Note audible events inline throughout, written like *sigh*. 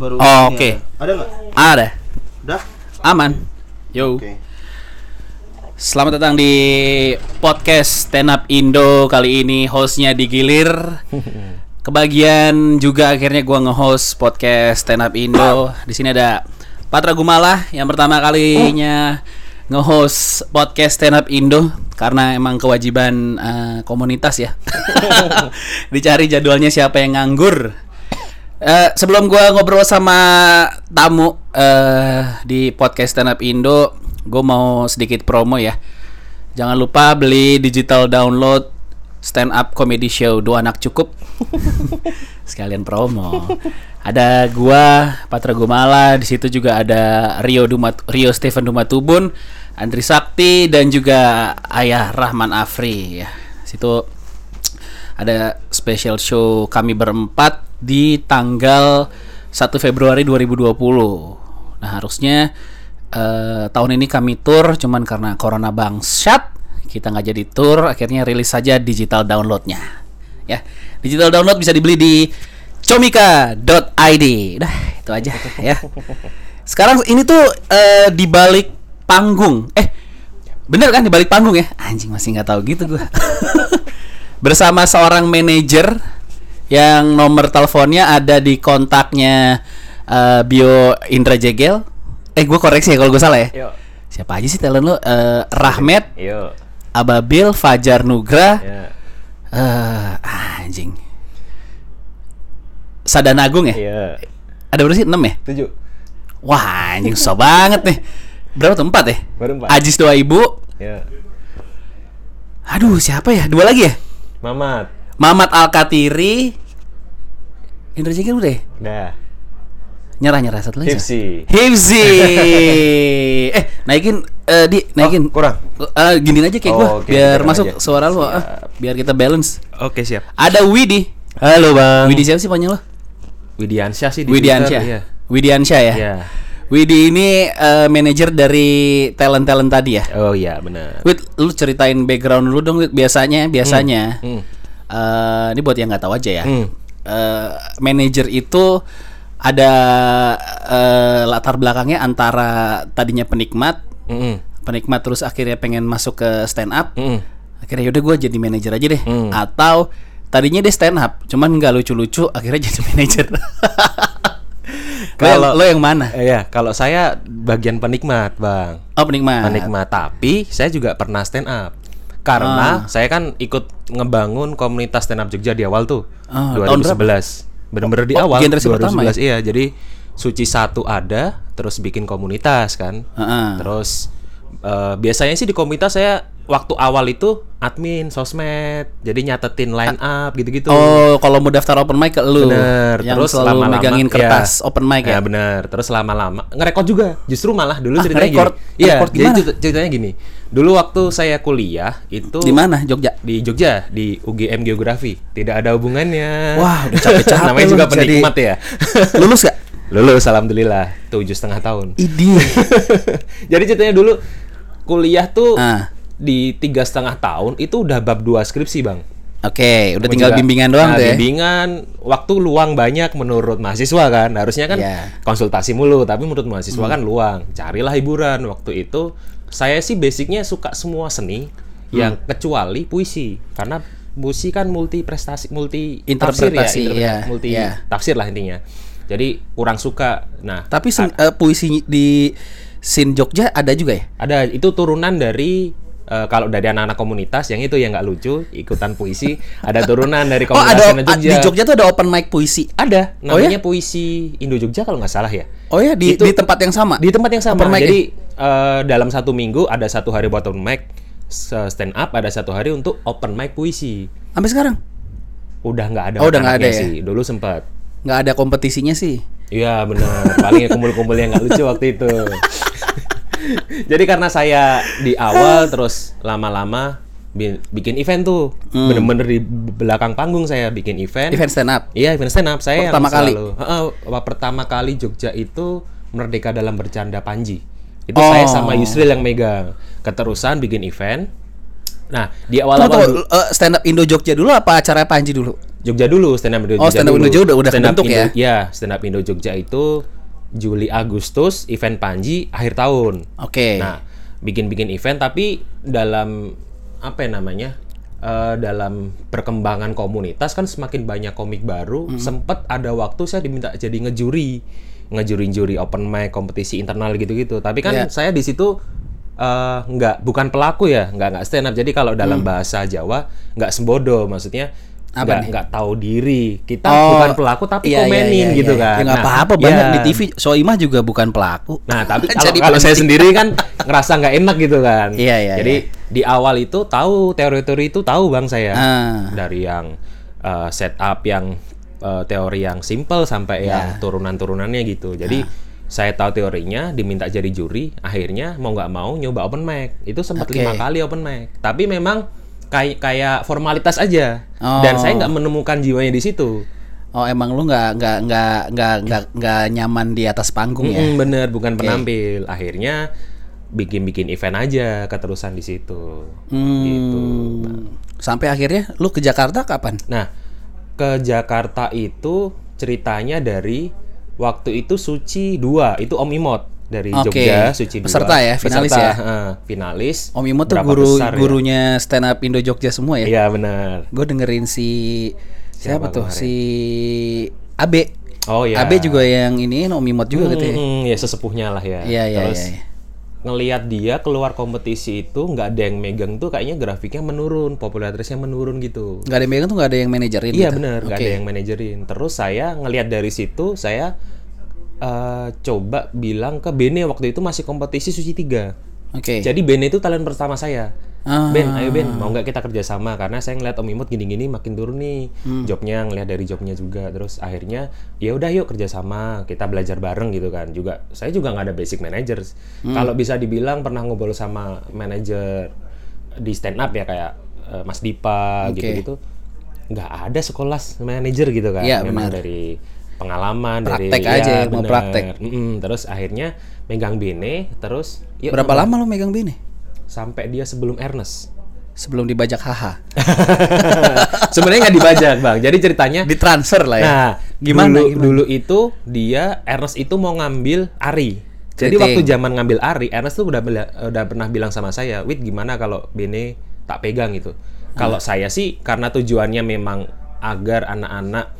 baru. Oh, oke. Ada Ada nggak? Ada. Udah. Aman. Yo. Oke. Selamat datang di podcast Stand Up Indo kali ini hostnya digilir. *laughs* Kebagian juga akhirnya gua nge-host podcast Stand Up Indo. Di sini ada Patra Gumala yang pertama kalinya nge-host podcast Stand Up Indo karena emang kewajiban eh, komunitas ya. *laughs* *laughs* Dicari jadwalnya siapa yang nganggur. Eh, sebelum gua ngobrol sama tamu eh di podcast Stand Up Indo, gue mau sedikit promo ya. Jangan lupa beli digital download Stand Up Comedy Show dua anak cukup. *laughs* Sekalian promo. Ada gua Patra Gumala, di situ juga ada Rio Dumat Rio Stephen Dumatubun, Andri Sakti dan juga Ayah Rahman Afri ya. Situ ada special show kami berempat di tanggal 1 Februari 2020. Nah, harusnya eh, tahun ini kami tour cuman karena corona bangsat kita nggak jadi tour, akhirnya rilis saja digital downloadnya. Ya, digital download bisa dibeli di comika.id. Dah, itu aja ya. Sekarang ini tuh eh, di balik panggung. Eh, bener kan di balik panggung ya? Anjing masih nggak tahu gitu gua. *laughs* bersama seorang manajer yang nomor teleponnya ada di kontaknya eh, bio Indra Jegel. Eh, gue koreksi ya kalau gue salah ya. Yuk, Siapa aja sih talent lo? Eh, Rahmat. Ababil, Fajar Nugra, Ya. eh, anjing. Sadana Agung ya? Iya. Ada berapa sih? 6 ya? Tujuh. Wah, anjing susah banget nih. Berapa tuh? 4 ya? Baru empat. Ajis doa ibu. Ya. Aduh, siapa ya? Dua lagi ya? Mamat. Mamat Alkatiri. Indra Jegel udah ya? Dah. Nyerah nyerah satu lagi. Hipsi. Hipsi. *laughs* eh, naikin eh di naikin. Oh, kurang. Eh, giniin aja kayak Oh, gua oke, biar masuk aja. suara lu ah, biar kita balance. Oke, siap. Ada Widi. Halo, Bang. Widi siapa sih panjang lo? Widiansyah sih di Widiansyah. Iya. Widiansyah ya. Iya. Widi ini eh, manajer dari talent-talent tadi ya. Oh iya, benar. Wid, lu ceritain background lu dong. Wid. Biasanya, biasanya, Hmm. eh, ini buat yang nggak tahu aja ya. Hmm. Eh, manajer itu ada eh, latar belakangnya antara tadinya penikmat, Mm-mm. penikmat terus akhirnya pengen masuk ke stand up. Mm-mm. Akhirnya yaudah gue jadi manajer aja deh. Hmm. Atau tadinya dia stand up, cuman nggak lucu-lucu, akhirnya *laughs* jadi manajer. Kalau lo yang mana? Eh, ya, kalau saya bagian penikmat, Bang. Oh penikmat. Penikmat, tapi saya juga pernah stand up. Karena saya kan ikut ngebangun komunitas stand up Jogja di awal tuh. Tahun 2011. Bener-bener di Oh, awal generasi pertama 2011 iya. Jadi Suci satu ada, terus bikin komunitas kan. Heeh. Terus eh, biasanya sih di komunitas saya waktu awal itu admin sosmed, jadi nyatetin line up gitu-gitu. Oh, kalau mau daftar open mic ke lu. Bener. Yang Terus selalu lama-lama megangin ya. kertas open mic ya. Ya bener. Terus lama-lama ngerekord juga. Justru malah dulu Ah, ceritanya ngerekord? gini. Iya, jadi ceritanya gini. Dulu waktu saya kuliah itu Di mana? Jogja. Di Jogja, di UGM Geografi. Tidak ada hubungannya. Wah, udah capek-capek *laughs* Namanya juga jadi- penikmat ya. *laughs* Lulus gak? Lulus alhamdulillah. Tujuh setengah tahun. Idi. *laughs* Jadi ceritanya dulu kuliah tuh Ah. Di tiga setengah tahun itu udah bab dua skripsi bang. Oke, udah Kamu tinggal juga- bimbingan doang nah, tuh ya. Bimbingan, waktu luang banyak menurut mahasiswa kan. Harusnya kan Iya. konsultasi mulu, tapi menurut mahasiswa Hmm. kan luang. Carilah hiburan. Waktu itu saya sih basicnya suka semua seni, yang Hmm. kecuali puisi, karena puisi kan multi prestasi, multi tafsir Interpretasi, ya, interpretasi, iya, multi iya. tafsir lah intinya. Jadi kurang suka. Nah, Tapi eh, puisi di Sin Jogja ada juga ya? ada itu turunan dari eh, kalau dari anak-anak komunitas yang itu yang nggak lucu ikutan puisi ada turunan dari *laughs* Oh, komunitas ada Indo a- di Jogja tuh ada open mic puisi. ada Oh, ya? namanya puisi Indo Jogja kalau nggak salah ya Oh ya, di, Itu- di tempat yang sama. di tempat yang sama Open mic jadi eh, dalam satu minggu ada satu hari buat open mic stand up ada satu hari untuk open mic puisi ya? Sampai sekarang udah nggak ada Oh, udah nggak ada ya? sih dulu sempat nggak ada kompetisinya sih. Iya benar, paling kumpul-kumpul yang nggak lucu waktu itu. *laughs* *laughs* Jadi karena saya di awal terus lama-lama bi- bikin event tuh, bener-bener di belakang panggung saya bikin event. Hmm. Event stand up. Iya event stand up saya Pertama yang kali? selalu. Heeh, wah, pertama kali Jogja itu Merdeka dalam bercanda Panji. Itu Oh. saya sama Yusril yang megang. Keterusan bikin event. Nah, di awal-awal tunggu, dulu- eh, stand up Indo Jogja dulu apa acara Panji dulu? Jogja dulu, stand up Indo Oh, stand up dulu. Indo Jogja udah- udah Stand up Indo- ya? Iya, stand up Indo Jogja itu Juli Agustus event Panji akhir tahun. Oke. Nah, bikin-bikin event tapi dalam apa ya namanya? eh, dalam perkembangan komunitas kan semakin banyak komik baru. Sempet ada waktu saya diminta jadi ngejuri, ngejuri-juri open mic, kompetisi internal gitu-gitu. Tapi kan Iya. saya di situ eh, nggak bukan pelaku ya, nggak nggak stand up. Jadi kalau dalam bahasa Jawa nggak sembodo, maksudnya Apa nggak nih? nggak tahu diri. Kita Oh, bukan pelaku tapi iya, iya, komenin iya, gitu iya. kan. Ya nggak Nah, apa-apa banyak iya. di TV. Soimah juga bukan pelaku. Nah, tapi *laughs* kalau, Jadi kalau saya sendiri kan ngerasa nggak enak gitu kan. Iya, iya, Jadi di awal itu tahu teori-teori itu tahu bang saya Ah. dari yang uh, setup yang uh, teori yang simple sampai Ya. yang turunan-turunannya gitu. Jadi Ah. saya tahu teorinya, diminta jadi juri, akhirnya mau nggak mau nyoba open mic. Itu sempat Oke. lima kali open mic. Tapi memang kayak kayak formalitas aja. Oh. Dan saya nggak menemukan jiwanya di situ. Oh emang lu nggak nggak nggak nggak nggak nggak nyaman di atas panggung ya? Mm-mm, bener, bukan penampil. Akhirnya bikin-bikin event aja keterusan di situ. Hmm, Gitu. Sampai akhirnya lu ke Jakarta kapan? Nah, ke Jakarta itu ceritanya dari waktu itu Suci 2, itu Om Imot dari Oke. Jogja, Suci 2. Peserta ya, finalis ya? heeh, finalis. Om Imo tuh guru besar ya? gurunya stand up Indo Jogja semua ya? Iya, benar. Gue dengerin si siapa, Siapa tuh kemarin? si Abe. Oh iya. Abe juga yang ini Om Imot juga gitu ya. Ya sesepuhnya lah ya. Iya iya Terus iya. iya. ngelihat dia keluar kompetisi itu nggak ada yang megang tuh kayaknya grafiknya menurun, popularitasnya menurun gitu. Nggak ada yang megang tuh nggak ada yang manajerin. Iya gitu? benar, nggak Oke. ada yang manajerin. Terus saya ngelihat dari situ, saya eh, coba bilang ke Bene waktu itu masih kompetisi Suci 3. Oke. Jadi Bene itu talent pertama saya. Ah. Ben, ayo Ben, mau nggak kita kerjasama? Karena saya ngeliat Om Imut gini-gini makin turun nih Hmm. jobnya, ngeliat dari jobnya juga. Terus akhirnya ya udah yuk kerjasama, kita belajar bareng gitu kan. Juga saya juga nggak ada basic manager. Hmm. Kalau bisa dibilang pernah ngobrol sama manajer di stand up ya kayak eh, Mas Dipa gitu-gitu, nggak ada sekolah manajer gitu kan. Iya, Memang benar. dari pengalaman Praktek dari aja, ya, mau bener. praktek. Mm-mm. Terus akhirnya megang Bene, terus yuk Berapa lama lu megang Bene? sampai dia sebelum Ernest. Sebelum dibajak haha. *laughs* Sebenarnya nggak dibajak bang. Jadi ceritanya, Ditransfer lah ya. nah gimana? Dulu, gimana? dulu itu dia Ernest itu mau ngambil Ari. Jadi Keriting. waktu zaman ngambil Ari, Ernest tuh udah udah pernah bilang sama saya, Wit gimana kalau Bene tak pegang gitu. Kalau saya sih karena tujuannya memang agar anak-anak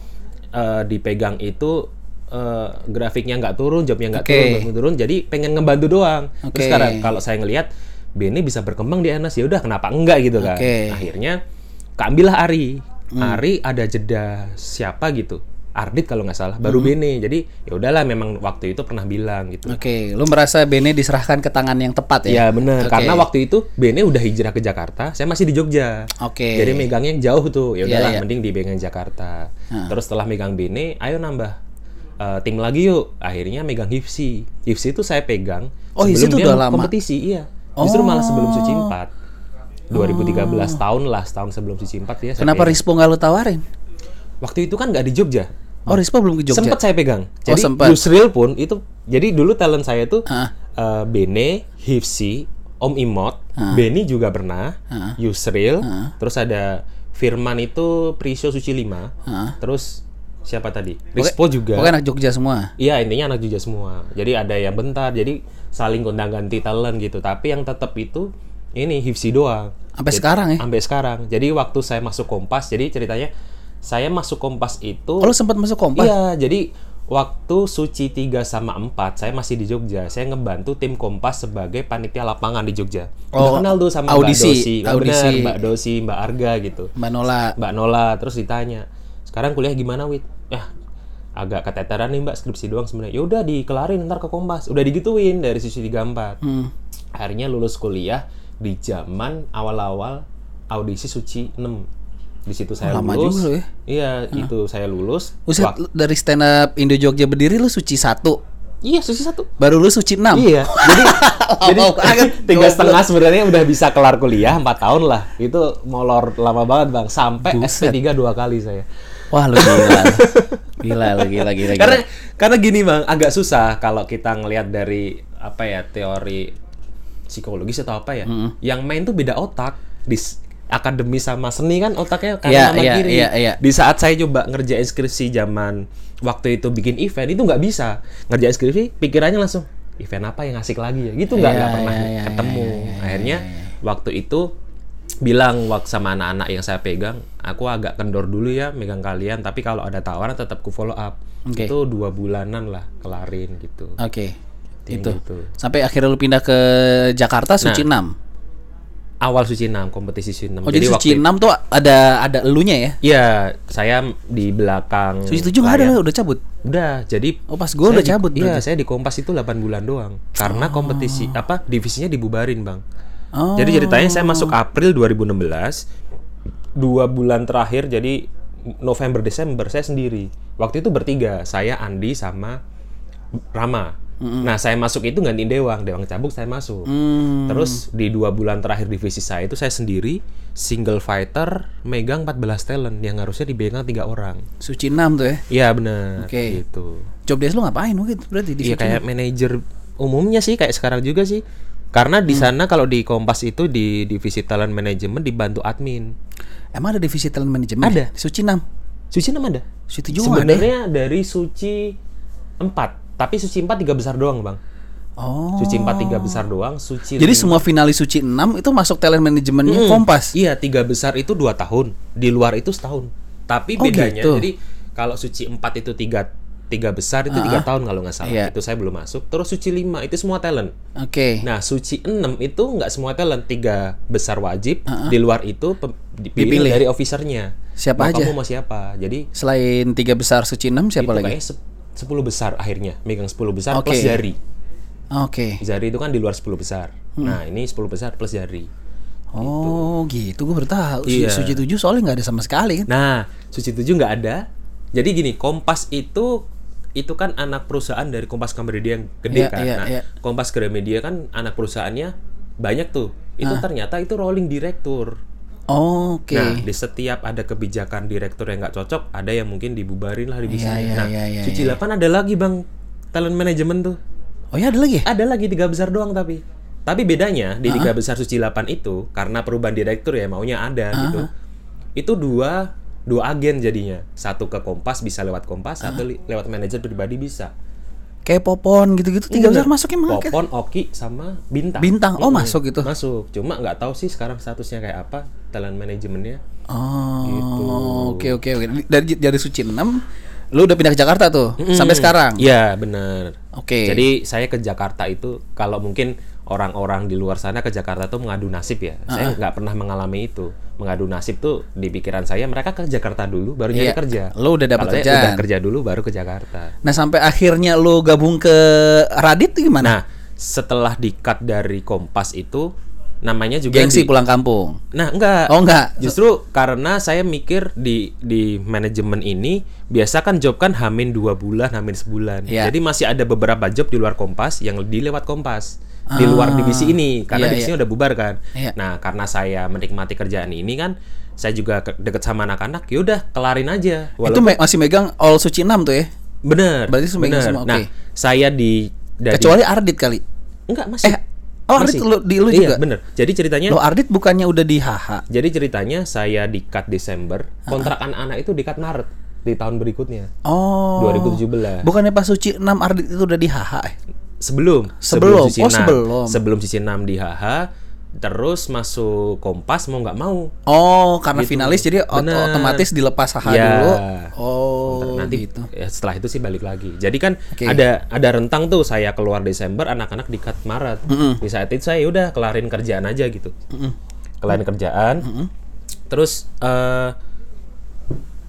eh, dipegang itu eh, grafiknya nggak turun, jobnya nggak Oke. turun, turun. Jadi pengen ngebantu doang. Oke. Terus sekarang kalau saya ngelihat Bene bisa berkembang di Ernest ya udah kenapa enggak gitu kan. Oke. Akhirnya keambillah Ari. Ari ada jeda siapa gitu. Ardit kalau nggak salah, baru Bene. Jadi ya udahlah memang waktu itu pernah bilang gitu. Oke, lu merasa Bene diserahkan ke tangan yang tepat ya? Iya benar. Oke. Karena waktu itu Bene udah hijrah ke Jakarta, saya masih di Jogja. Oke. Jadi megangnya yang jauh tuh. Ya Iya, udahlah iya. mending dipegang Jakarta. Terus setelah megang Bene, ayo nambah eh, tim lagi yuk. Akhirnya megang Hifsi. Hifsi itu saya pegang Oh, sebelum itu dia udah lama? kompetisi, iya. Justru malah sebelum Suci Oh. 4. 2013 tahun lah, setahun sebelum Suci 4 ya. Kenapa pegang. Rispo nggak lu tawarin? Waktu itu kan nggak di Jogja. Oh, Rispo belum ke Jogja. Sempet saya pegang. Oh, Jadi sempet. Yusril pun itu jadi dulu talent saya tuh Ah. eh, Bene, Hifsi, Om Imot, Beni juga pernah, Yusril, terus ada Firman itu Prisyo Suci 5, terus siapa tadi? Rispo juga. Pokoknya anak Jogja semua. Iya intinya anak Jogja semua. Jadi ada yang bentar, jadi saling gondang ganti talent gitu. Tapi yang tetap itu ini Hifsi doang. Sampai sekarang ya? Sampai sekarang. Jadi waktu saya masuk Kompas, jadi ceritanya saya masuk Kompas itu Oh, lu sempat masuk kompas? Iya, jadi waktu Suci 3 sama 4 saya masih di Jogja. Saya ngebantu tim Kompas sebagai panitia lapangan di Jogja. Oh, Udah kenal tuh sama audisi, Mbak Dosi. Oh, audisi. bener, Mbak Dosi, Mbak Arga gitu. Mbak Nola. Mbak Nola terus ditanya, "Sekarang kuliah gimana, Wit?" Ya, agak keteteran nih Mbak skripsi doang sebenarnya. Ya udah dikelarin ntar ke Kompas. Udah digituin dari Suci 34. Hmm. Akhirnya lulus kuliah di zaman awal-awal audisi Suci 6. Di situ saya lama lulus. juga ya. Iya, itu saya lulus. Lu dari stand up Indo Jogja berdiri lu suci satu. Iya, suci satu. Baru lu suci enam. Iya, *laughs* jadi jadi *laughs* tiga setengah sebenarnya udah bisa kelar kuliah empat tahun lah. Itu molor lama banget bang. Sampai Buset. SP3 dua kali saya. Wah, lu gila. *laughs* gila lu gila gila. gila. Karena karena gini bang, agak susah kalau kita ngelihat dari apa ya teori psikologis atau apa ya. Yang main tuh beda otak. Dis, akademis sama seni kan otaknya kanan Iya, sama iya, kiri. iya, iya. Di saat saya coba ngerjain skripsi zaman waktu itu bikin event itu nggak bisa ngerjain skripsi pikirannya langsung event apa yang asik lagi ya gitu nggak Iya, nggak pernah iya, iya, ketemu iya, iya, akhirnya waktu itu bilang waktu sama anak-anak yang saya pegang aku agak kendor dulu ya megang kalian tapi kalau ada tawaran tetap ku follow up Oke. itu dua bulanan lah kelarin gitu Oke. Yang Itu. gitu. Sampai akhirnya lu pindah ke Jakarta Suci 6. Awal suci 6 kompetisi suci 6 Oh, jadi, Suci 6 tuh ada ada elunya ya? Iya, saya di belakang. Suci 7 nggak ada lah, udah cabut. Udah, jadi Oh, pas gua udah di- cabut Iya, berarti. Oh. saya di Kompas itu 8 bulan doang. Karena kompetisi apa divisinya dibubarin, Bang. Oh. Jadi ceritanya saya masuk April 2016. Dua bulan terakhir jadi November Desember saya sendiri. Waktu itu bertiga, saya Andi sama Rama. Nah, saya masuk itu gantiin Dewang, Dewang cabut saya masuk. Hmm. Terus di dua bulan terakhir divisi saya itu saya sendiri single fighter megang 14 talent yang harusnya dipegang tiga orang. Suci 6 tuh ya. Iya benar. Oke. Gitu. Job desk lu ngapain waktu itu berarti di Iya Suci kayak manajer umumnya sih kayak sekarang juga sih. Karena Hmm. di sana kalau di Kompas itu di divisi talent management dibantu admin. 6? Emang ada divisi talent management? Ada. Suci 6. Suci 6 ada. Suci 7 nggak ada. ya? Sebenarnya dari Suci 4, tapi Suci 4 tiga besar doang, Bang. Oh. Suci 4 tiga besar doang, Suci Jadi lima- semua finalis Suci 6 itu masuk talent manajemennya Kompas. Iya, tiga besar itu dua tahun, di luar itu setahun. Tapi Oh, bedanya, gitu. jadi kalau suci 4 itu tiga tiga besar itu tiga tahun kalau nggak salah. Iya. Itu saya belum masuk. Terus suci 5 itu semua talent. Oke. Nah, suci 6 itu nggak semua talent, tiga besar wajib. Di luar itu dipilih Dipilih. dari officernya. Siapa Mau aja? Kamu mau siapa? Jadi Selain tiga besar Suci 6 siapa itu lagi? 10 besar akhirnya, megang 10 besar Oke. plus jari. Oke. Jari itu kan di luar 10 besar. Hmm. Nah, ini 10 besar plus jari. Oh, gitu. Gue baru tahu. Iya. Suci 7 soalnya nggak ada sama sekali kan. Nah, Suci 7 nggak ada. Jadi gini, Kompas itu itu kan anak perusahaan dari Kompas Gramedia yang gede Iya, kan. iya, nah, iya. Kompas Gramedia kan anak perusahaannya banyak tuh. Itu Ah. ternyata itu rolling direktur. Oke. Nah, di setiap ada kebijakan direktur yang nggak cocok, ada yang mungkin dibubarin lah. Iya, iya, nah, iya, iya, Suci iya. 8 ada lagi Bang talent management tuh. oh ya ada lagi ya? Ada lagi tiga besar doang tapi. Tapi bedanya di tiga besar suci 8 itu karena perubahan direktur ya maunya ada gitu. Itu dua dua agen jadinya. Satu ke Kompas bisa lewat Kompas, satu li- lewat manajer pribadi bisa. Kayak Popon gitu-gitu tiga besar Bener. masuk emang kan? Popon, Oki sama Bintang. Bintang. Oh, Mm-mm. masuk gitu? Masuk. Cuma nggak tahu sih sekarang statusnya kayak apa talent manajemennya. Oh, Gitu. oke oke oke. Dari dari Suci 6 lu udah pindah ke Jakarta tuh sampai sekarang. Iya, bener. Oke. Jadi saya ke Jakarta itu kalau mungkin orang-orang di luar sana ke Jakarta tuh mengadu nasib ya. Saya nggak pernah mengalami itu. Mengadu nasib tuh di pikiran saya mereka ke Jakarta dulu baru nyari Iya. kerja. Lu udah dapat kerjaan. Udah kerja dulu baru ke Jakarta. Nah, sampai akhirnya lu gabung ke Radit gimana? Nah, setelah di-cut dari Kompas itu namanya juga Gengsi di- pulang kampung. Nah, enggak. Oh, enggak. Justru karena saya mikir di di manajemen ini biasa kan job kan hamin dua bulan, hamin sebulan. Iya. Jadi masih ada beberapa job di luar Kompas yang di lewat Kompas. Di luar divisi ini karena Iya, divisinya udah bubar kan. Iya. Nah, karena saya menikmati kerjaan ini kan saya juga ke- deket sama anak-anak, yaudah kelarin aja. Itu me- masih megang All Suci 6 tuh ya. bener. Berarti semua bener. semua, oke. Nah, saya di dari Kecuali Ardit kali. enggak masih. Eh, oh, Ardit lu- di lu Iya, juga? bener. Jadi ceritanya Lo Ardit bukannya udah di HH? Jadi ceritanya saya di cut Desember, kontrak anak-anak itu di cut Maret di tahun berikutnya. Oh. 2017. Bukannya pas Suci 6 Ardit itu udah di HH ya? Sebelum Sebelum. sisi Oh, 6. sebelum. Sebelum sisi 6 di HH, terus masuk Kompas mau nggak mau. Oh, karena Gitu. finalis jadi ot- Bener. otomatis dilepas HH Ya. dulu. Oh, Nanti gitu. ya, setelah itu sih balik lagi. Jadi kan Oke. ada ada rentang tuh saya keluar Desember, anak-anak di cut Maret. Di saat itu saya udah kelarin kerjaan aja gitu. Kelarin kerjaan. Terus eh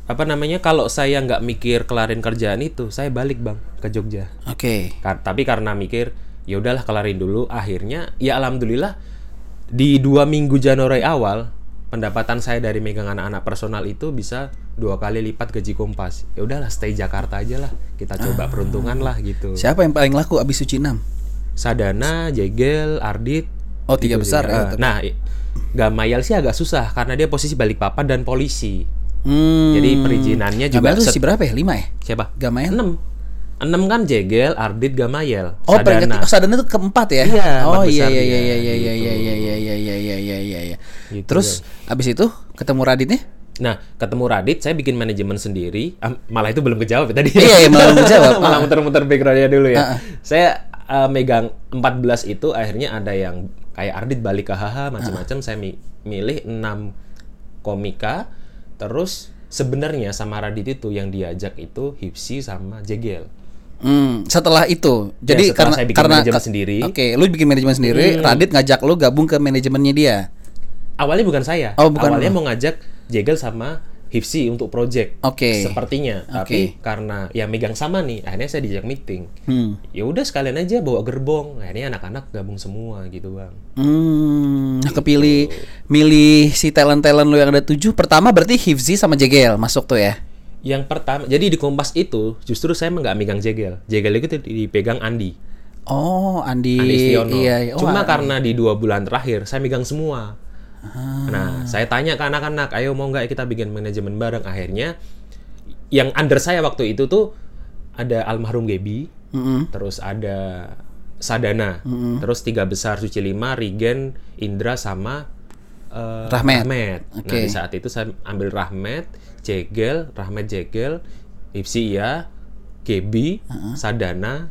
apa namanya kalau saya nggak mikir kelarin kerjaan itu, saya balik bang ke Jogja. Oke. Kar- tapi karena mikir ya udahlah kelarin dulu, akhirnya ya alhamdulillah di dua minggu Januari awal pendapatan saya dari megang anak-anak personal itu bisa dua kali lipat gaji Kompas. Ya udahlah stay Jakarta aja lah, kita coba peruntungan lah gitu. Siapa yang paling laku abis Suci 6? Sadana, Jegel, Ardit. Oh, tiga gitu besar ya. Nah, Gamayal sih agak susah karena dia posisi Balikpapan dan polisi. Hmm. Jadi perizinannya juga Gamayal tuh set- Suci berapa ya? 5 ya? Siapa? Gamayal? 6. Enam kan Jegel, Ardit, Gamayel, Oh, peringkat Sadana. oh, Sadana itu keempat ya? Iya, Oh iya besar iya dia, iya iya iya gitu. iya iya iya iya iya iya iya iya iya. Gitu, Terus abis itu ketemu Raditnya? Nah, ketemu Radit, saya bikin manajemen sendiri. Ah, malah itu belum kejawab ya tadi. Iya, iya, malah belum kejawab. *laughs* malah Ah. muter-muter backgroundnya dulu ya. Ah, ah. Saya eh, megang 14 itu akhirnya ada yang kayak Ardit balik ke HH macam-macam. Saya mi- milih 6 komika. Terus sebenarnya sama Radit itu yang diajak itu Hipsi sama Jegel. Hmm, setelah itu. Jadi Ya, setelah karena saya bikin karena manajemen sendiri. Hmm. Oke, lu bikin manajemen sendiri, Radit ngajak lu gabung ke manajemennya dia. Awalnya bukan saya. Oh, bukan Awalnya lu. mau ngajak Jegel sama Hipsi untuk project. Oke. Sepertinya. Tapi karena ya megang sama nih, akhirnya saya diajak meeting. Hmm. Ya udah sekalian aja bawa gerbong. Akhirnya anak-anak gabung semua gitu, Bang. Hmm, nah kepilih milih si talent-talent lu yang ada tujuh. Pertama berarti Hifzi sama Jegel masuk tuh ya. Yang pertama, jadi di Kompas itu justru saya nggak megang Jegel. Jegel itu dipegang Andi. Oh, Andi. Andi Istiono. Iya, iya. Oh, Cuma karena di dua bulan terakhir saya megang semua. Nah, saya tanya ke anak-anak, ayo mau nggak kita bikin manajemen bareng? Akhirnya yang under saya waktu itu tuh ada almarhum Gebi, Mm-mm. terus ada Sadana, terus tiga besar Suci Lima, Rigen, Indra sama eh, Rahmat. Nah Oke. di saat itu saya ambil Rahmat, Jegel, Rahmat Jegel, Ipsi ya, Gebi, Sadana,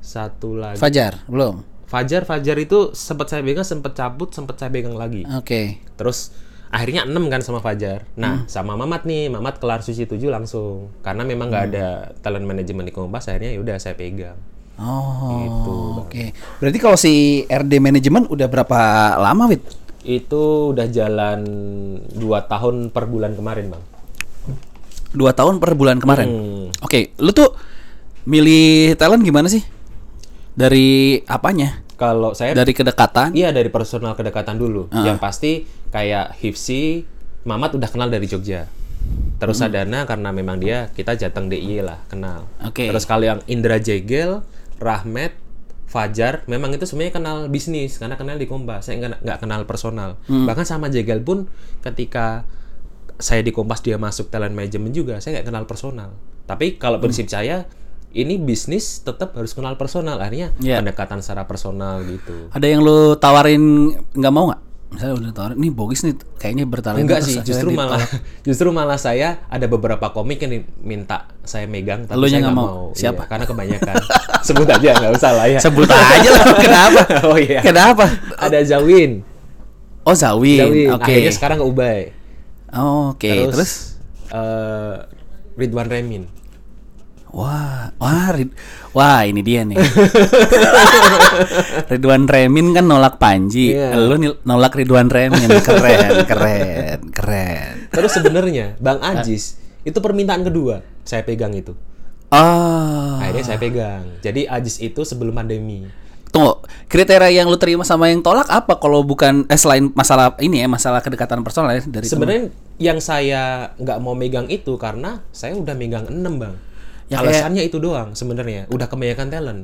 satu lagi. Fajar, belum. Fajar Fajar itu sempat saya pegang sempat cabut sempat saya pegang lagi. Oke. terus akhirnya 6 kan sama Fajar. Nah sama Mamat nih Mamat kelar suci 7 langsung. Karena memang nggak ada talent management di Kompas akhirnya ya udah saya pegang. Oh, Gitu, oke. Berarti kalau si RD manajemen udah berapa lama, Wit? itu udah jalan 2 tahun per bulan kemarin bang Dua tahun per bulan kemarin. Hmm. Oke, lu tuh milih talent gimana sih? Dari apanya? kalau saya Dari kedekatan? iya dari personal kedekatan dulu yang pasti kayak Hifsi Mamat udah kenal dari Jogja terus Sadana karena memang dia kita jateng DIY lah kenal Oke. Terus kalau yang Indra Jegel, Rahmat, Fajar, memang itu semuanya kenal bisnis karena kenal di Kompas. Saya nggak nggak kenal personal. Bahkan sama Jegel pun ketika saya di Kompas dia masuk talent management juga, saya nggak kenal personal. Tapi kalau prinsip saya ini bisnis tetap harus kenal personal. Akhirnya Iya. pendekatan secara personal gitu. Ada yang lu tawarin nggak mau nggak? Misalnya udah tawarin, nih Bogis nih kayaknya bertalenta. Enggak sih, justru malah *laughs* justru malah saya ada beberapa komik yang minta saya megang tapi Elunya saya nggak mau? mau. Siapa? Iya, karena kebanyakan. *laughs* Sebut aja nggak usah lah ya. Sebut aja lah, *laughs* kenapa? oh iya. Kenapa? Ada Zawin. Oh Zawin, Zawin. oke. Akhirnya sekarang ke Ubay. Oh, Oke, Terus, terus, eh, Ridwan Remin. wah, wah, Rid- wah ini dia nih. *laughs* Ridwan Remin kan nolak Panji, Iya. lu nolak Ridwan Remin, keren, keren, keren. Terus sebenarnya Bang Ajis itu permintaan kedua saya pegang itu. Oh, Akhirnya saya pegang. Jadi Ajis itu sebelum pandemi. Tunggu, kriteria yang lu terima sama yang tolak apa? Kalau bukan, eh selain masalah ini ya, masalah kedekatan personal ya dari. Sebenarnya yang saya nggak mau megang itu karena saya udah megang 6 bang. Ya, kayak- Alasannya itu doang sebenarnya. Udah kebanyakan talent.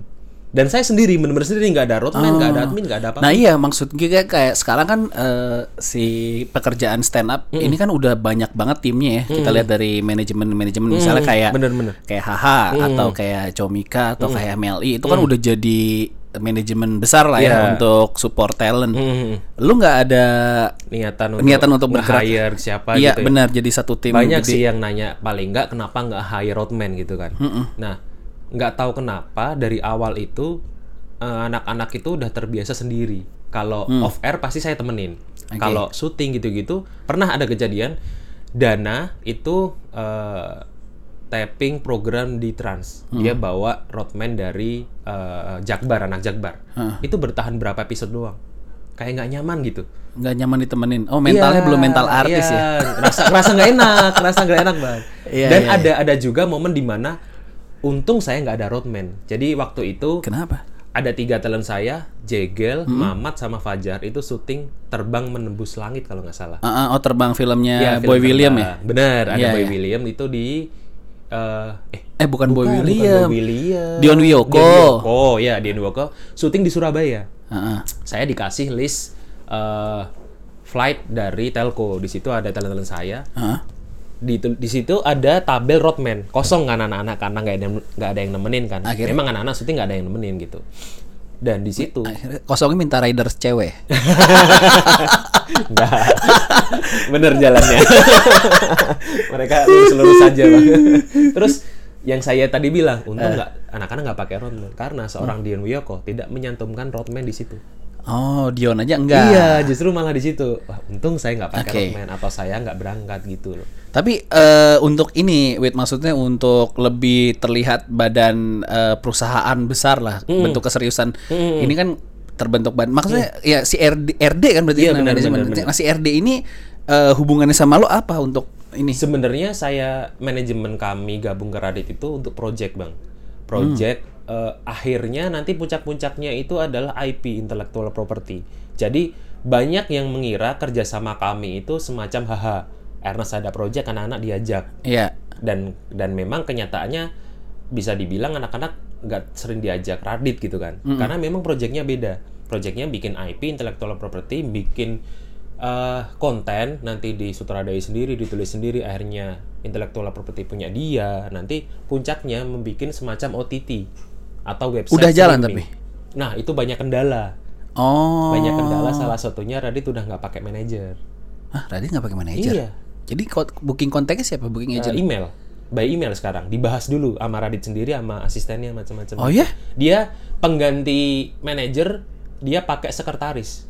Dan saya sendiri bener-bener sendiri nggak ada roadman, nggak ada admin, nggak ada apa. Nah iya maksud gue kayak, kayak sekarang kan eh, si pekerjaan stand up ini kan udah banyak banget timnya ya. Kita lihat dari manajemen-manajemen misalnya kayak bener-bener. kayak Haha atau kayak Comika atau kayak MLI itu kan udah jadi manajemen besar lah ya Iya. untuk support talent. Hmm, Lu nggak ada niatan untuk, niatan untuk bergerak? nge-hire siapa Iya gitu ya. benar jadi satu tim Banyak gede. sih yang nanya paling nggak kenapa nggak hire roadman gitu kan. Nah nggak tahu kenapa dari awal itu eh, anak-anak itu udah terbiasa sendiri. Kalau Mm. off air pasti saya temenin. Kalau syuting gitu-gitu pernah ada kejadian Dana itu eh, tapping program di Trans. Mm. Dia bawa roadman dari eh, Jakbar anak Jakbar. Itu bertahan berapa episode doang. Kayak nggak nyaman gitu. nggak nyaman ditemenin. Oh mentalnya Iya, belum mental artis iya. ya. Rasa rasa nggak enak, rasa nggak enak bang. Iya, Dan iya, ada ada juga momen di mana untung saya nggak ada roadman. Jadi waktu itu Kenapa? ada tiga talent saya, Jegel, Hmm. Mamat sama Fajar itu syuting terbang menembus langit kalau nggak salah. Ah, ah, oh terbang filmnya Iya, film Boy William ya? Bener, ada Iya, Boy iya. William itu di eh eh Eh bukan, Boy bukan, bukan William. Boy William. Dion Wiyoko. Dion Wiyoko, ya Dion Wiyoko. Syuting di Surabaya. Ah. saya dikasih list eh, flight dari telco di situ ada talent-talent saya Ah, di di situ ada tabel roadman kosong kan anak-anak karena nggak ada nggak ada yang nemenin kan Akhirnya? memang anak-anak syuting nggak ada yang nemenin gitu dan di situ Akhirnya kosongnya minta riders cewek. *laughs* Enggak. Bener jalannya. *laughs* Mereka lurus-lurus saja, Bang. Terus yang saya tadi bilang, untung Eh. nggak anak-anak nggak pakai roadman karena seorang Hmm. Dion Wiyoko tidak menyantumkan roadman di situ. Oh, Dion aja enggak. Iya, justru malah di situ. Wah, untung saya nggak pakai Oke. roadman atau saya nggak berangkat gitu loh. Tapi eh, untuk ini, wait maksudnya untuk lebih terlihat badan eh, perusahaan besar lah, Hmm. bentuk keseriusan. Ini kan terbentuk badan. Maksudnya ya si RD, RD kan berarti Iya, benar, benar, benar. Nah, si RD ini eh, hubungannya sama lo apa untuk ini? Sebenarnya saya manajemen kami gabung ke Radit itu untuk project bang, project eh, akhirnya nanti puncak-puncaknya itu adalah IP intellectual property. Jadi banyak yang mengira kerjasama kami itu semacam haha, Ernest ada project anak-anak diajak Iya. dan dan memang kenyataannya bisa dibilang anak-anak nggak sering diajak Radit gitu kan, karena memang projectnya beda. Projectnya bikin IP intellectual property, bikin eh, konten nanti disutradai sendiri, ditulis sendiri, akhirnya intellectual property punya dia. Nanti puncaknya membuat semacam OTT atau website. Udah jalan streaming. Nah itu banyak kendala, Oh. banyak kendala. Salah satunya Radit udah nggak pakai manajer. Ah, Radit nggak pakai manajer. Iya. Jadi booking kontaknya siapa? Booking Eh, agent. email by email sekarang dibahas dulu sama Radit sendiri sama asistennya macam-macam Oh ya? dia pengganti manajer dia pakai sekretaris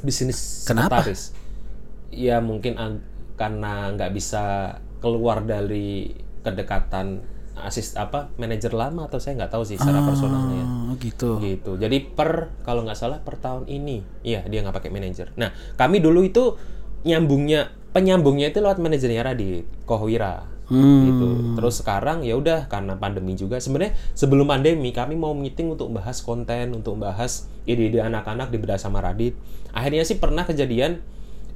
bisnis Kenapa? sekretaris ya mungkin karena nggak bisa keluar dari kedekatan asis apa manajer lama atau saya nggak tahu sih secara personalnya ya. Oh, gitu. gitu. Jadi per kalau nggak salah per tahun ini. Iya dia nggak pakai manajer. Nah kami dulu itu nyambungnya penyambungnya itu lewat manajernya Radit Kohwira. Hmm. gitu. Terus sekarang ya udah karena pandemi juga. Sebenarnya sebelum pandemi kami mau meeting untuk bahas konten untuk bahas ide-ide anak-anak di bedah sama Radit. Akhirnya sih pernah kejadian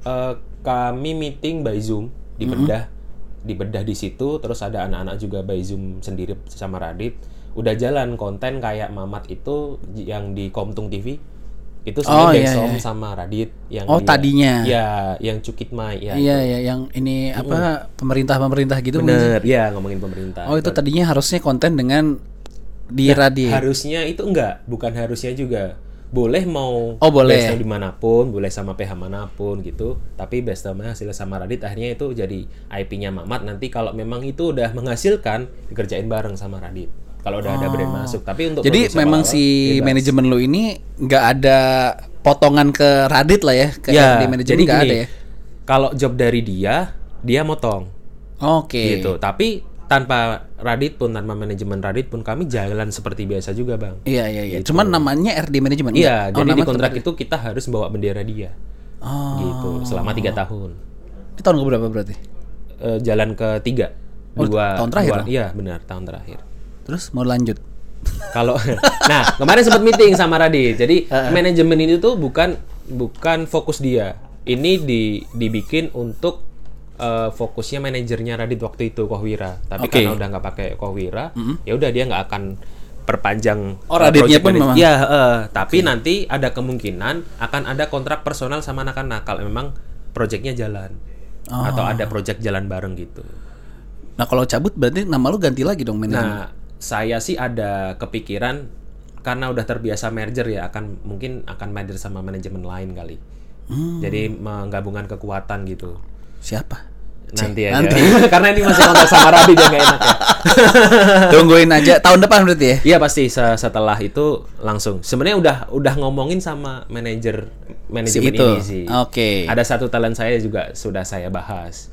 eh, kami meeting by zoom di bedah. di bedah di situ terus ada anak-anak juga by zoom sendiri sama Radit udah jalan konten kayak Mamat itu yang di Komtung TV itu Oh, sebenarnya iya, Bengsom iya. sama Radit yang Oh, dia- tadinya. ya yang Cukit Mai ya Iya, iya, yang ini apa pemerintah-pemerintah gitu. bener ya ngomongin pemerintah Oh, itu tadinya harusnya konten dengan di Radit. harusnya itu enggak bukan harusnya juga boleh mau Oh, boleh. on di mana pun boleh sama PH mana pun gitu tapi based on hasil sama Radit akhirnya itu jadi IP-nya Mamat nanti kalau memang itu udah menghasilkan dikerjain bareng sama Radit kalau udah ada brand masuk tapi untuk Oh. Jadi memang si bebas. manajemen lu ini nggak ada potongan ke Radit lah ya, ke ya di manajemen jadi nggak ada ya. kalau job dari dia dia motong Oke. gitu tapi tanpa Radit pun tanpa manajemen Radit pun kami jalan seperti biasa juga bang Iya, iya, iya. Cuman namanya RD manajemen. Iya? Oh, jadi di kontrak itu kita harus bawa bendera dia, Oh. gitu, selama tiga tahun. Ini tahun keberapa berarti? Eh, jalan ketiga, Oh, dua, tahun terakhir dua- iya benar tahun terakhir. Terus mau lanjut. Kalau, *laughs* nah kemarin sempat meeting sama Radit, jadi *laughs* manajemen ini tuh bukan bukan fokus dia, ini di dibikin untuk eh, fokusnya manajernya Radit waktu itu Kohwira, tapi Oke. karena udah nggak pakai Kohwira, ya udah dia nggak akan perpanjang Oh, eh, Raditnya pun memang- Iya, eh, tapi nanti ada kemungkinan akan ada kontrak personal sama anak-anak kalau memang proyeknya jalan atau ada project jalan bareng gitu. Nah, kalau cabut berarti nama lu ganti lagi dong manajemen. Nah, saya sih ada kepikiran karena udah terbiasa merger ya akan mungkin akan merger sama manajemen lain kali. Jadi menggabungkan kekuatan gitu. Siapa? Nanti aja. nanti. *laughs* karena ini masih kontrak sama Radit ya nggak enak ya. *laughs* Tungguin aja tahun depan berarti ya. Iya pasti se- setelah itu langsung. Sebenarnya udah udah ngomongin sama manajer manajemen itu. ini sih. Oke. Ada satu talent saya juga sudah saya bahas.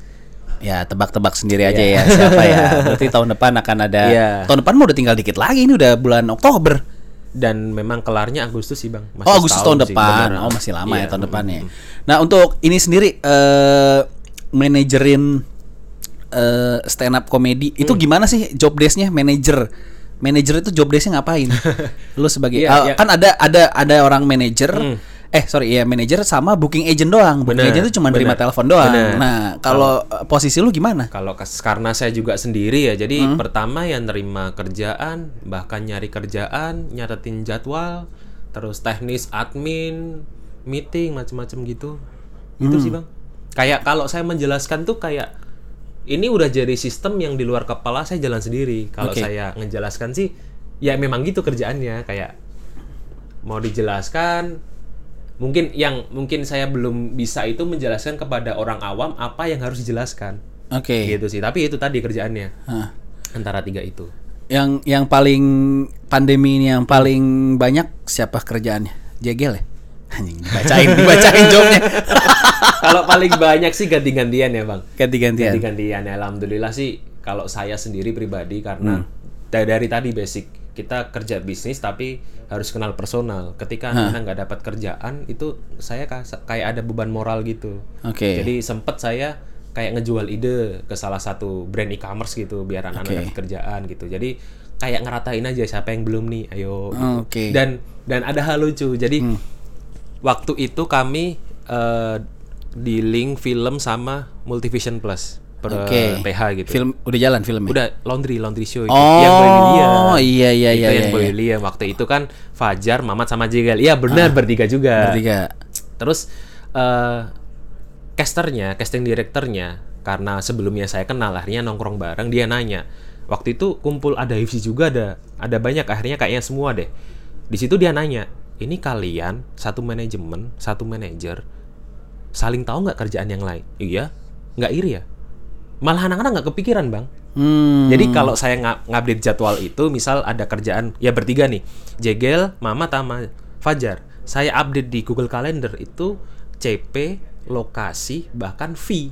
Ya, tebak-tebak sendiri aja ya siapa ya. *laughs* Berarti tahun depan akan ada. Iya. Tahun depan mau udah tinggal dikit lagi ini udah bulan Oktober. Dan memang kelarnya Agustus sih bang. Masih oh, Agustus tahun sih, depan. bener. Oh, masih lama Iya, ya tahun mm, depannya. Nah, untuk ini sendiri eh manajerin eh stand up comedy itu Hmm. gimana sih job desk-nya manajer? Manajer itu job desk-nya ngapain? *laughs* Lu sebagai Iya, ah, iya. kan ada ada ada orang manajer Eh sorry ya manajer sama booking agent doang. Booking Bener, agent itu cuma terima telepon doang. bener. Nah kalau eh, posisi lu gimana? Kalau karena saya juga sendiri ya, jadi Hmm. pertama yang nerima kerjaan, bahkan nyari kerjaan, nyatetin jadwal, terus teknis admin, meeting macam-macam gitu. Itu Hmm. sih bang. Kayak kalau saya menjelaskan tuh kayak ini udah jadi sistem yang di luar kepala saya jalan sendiri. Kalau Oke. saya ngejelaskan sih, ya memang gitu kerjaannya kayak mau dijelaskan. Mungkin yang mungkin saya belum bisa itu menjelaskan kepada orang awam apa yang harus dijelaskan. Oke. Gitu sih. Tapi itu tadi kerjaannya Hah. antara tiga itu. Yang yang paling pandemi ini yang paling banyak siapa kerjaannya? Jegel ya? Anjing dibacain dibacain jawabnya. *laughs* Kalau paling banyak sih ganti-gantian ya bang. Ganti-gantian. Ganti-gantian. Alhamdulillah sih kalau saya sendiri pribadi karena dari, dari tadi basic kita kerja bisnis tapi harus kenal personal. Ketika anak nggak dapat kerjaan itu saya kayak ada beban moral gitu. Oke. Jadi sempet saya kayak ngejual ide ke salah satu brand e-commerce gitu biar anak-anak Oke. dapat kerjaan gitu. Jadi kayak ngeratain aja siapa yang belum nih, ayo. gitu. Oke. Dan dan ada hal lucu. Jadi waktu itu kami eh, di link film sama Multivision Plus per Oke. PH gitu. Film udah jalan filmnya. Udah laundry laundry show itu Oh, yang Boy William. iya, iya, Itu iya, yang iya, Boy iya. William. Waktu itu kan Fajar, Mamat sama Jegal. Iya benar bertiga juga. Bertiga. Terus eh casternya, casting direkturnya karena sebelumnya saya kenal akhirnya nongkrong bareng dia nanya. Waktu itu kumpul ada Hifsi juga ada ada banyak akhirnya kayaknya semua deh. Di situ dia nanya, "Ini kalian satu manajemen, satu manajer saling tahu nggak kerjaan yang lain?" Iya. Nggak iri ya? Malah anak-anak nggak kepikiran, Bang. Hmm. Jadi kalau saya nga- ngupdate jadwal itu, misal ada kerjaan ya bertiga nih, Jegel, Mama, sama Fajar. Saya update di Google Calendar itu CP, lokasi, bahkan fee.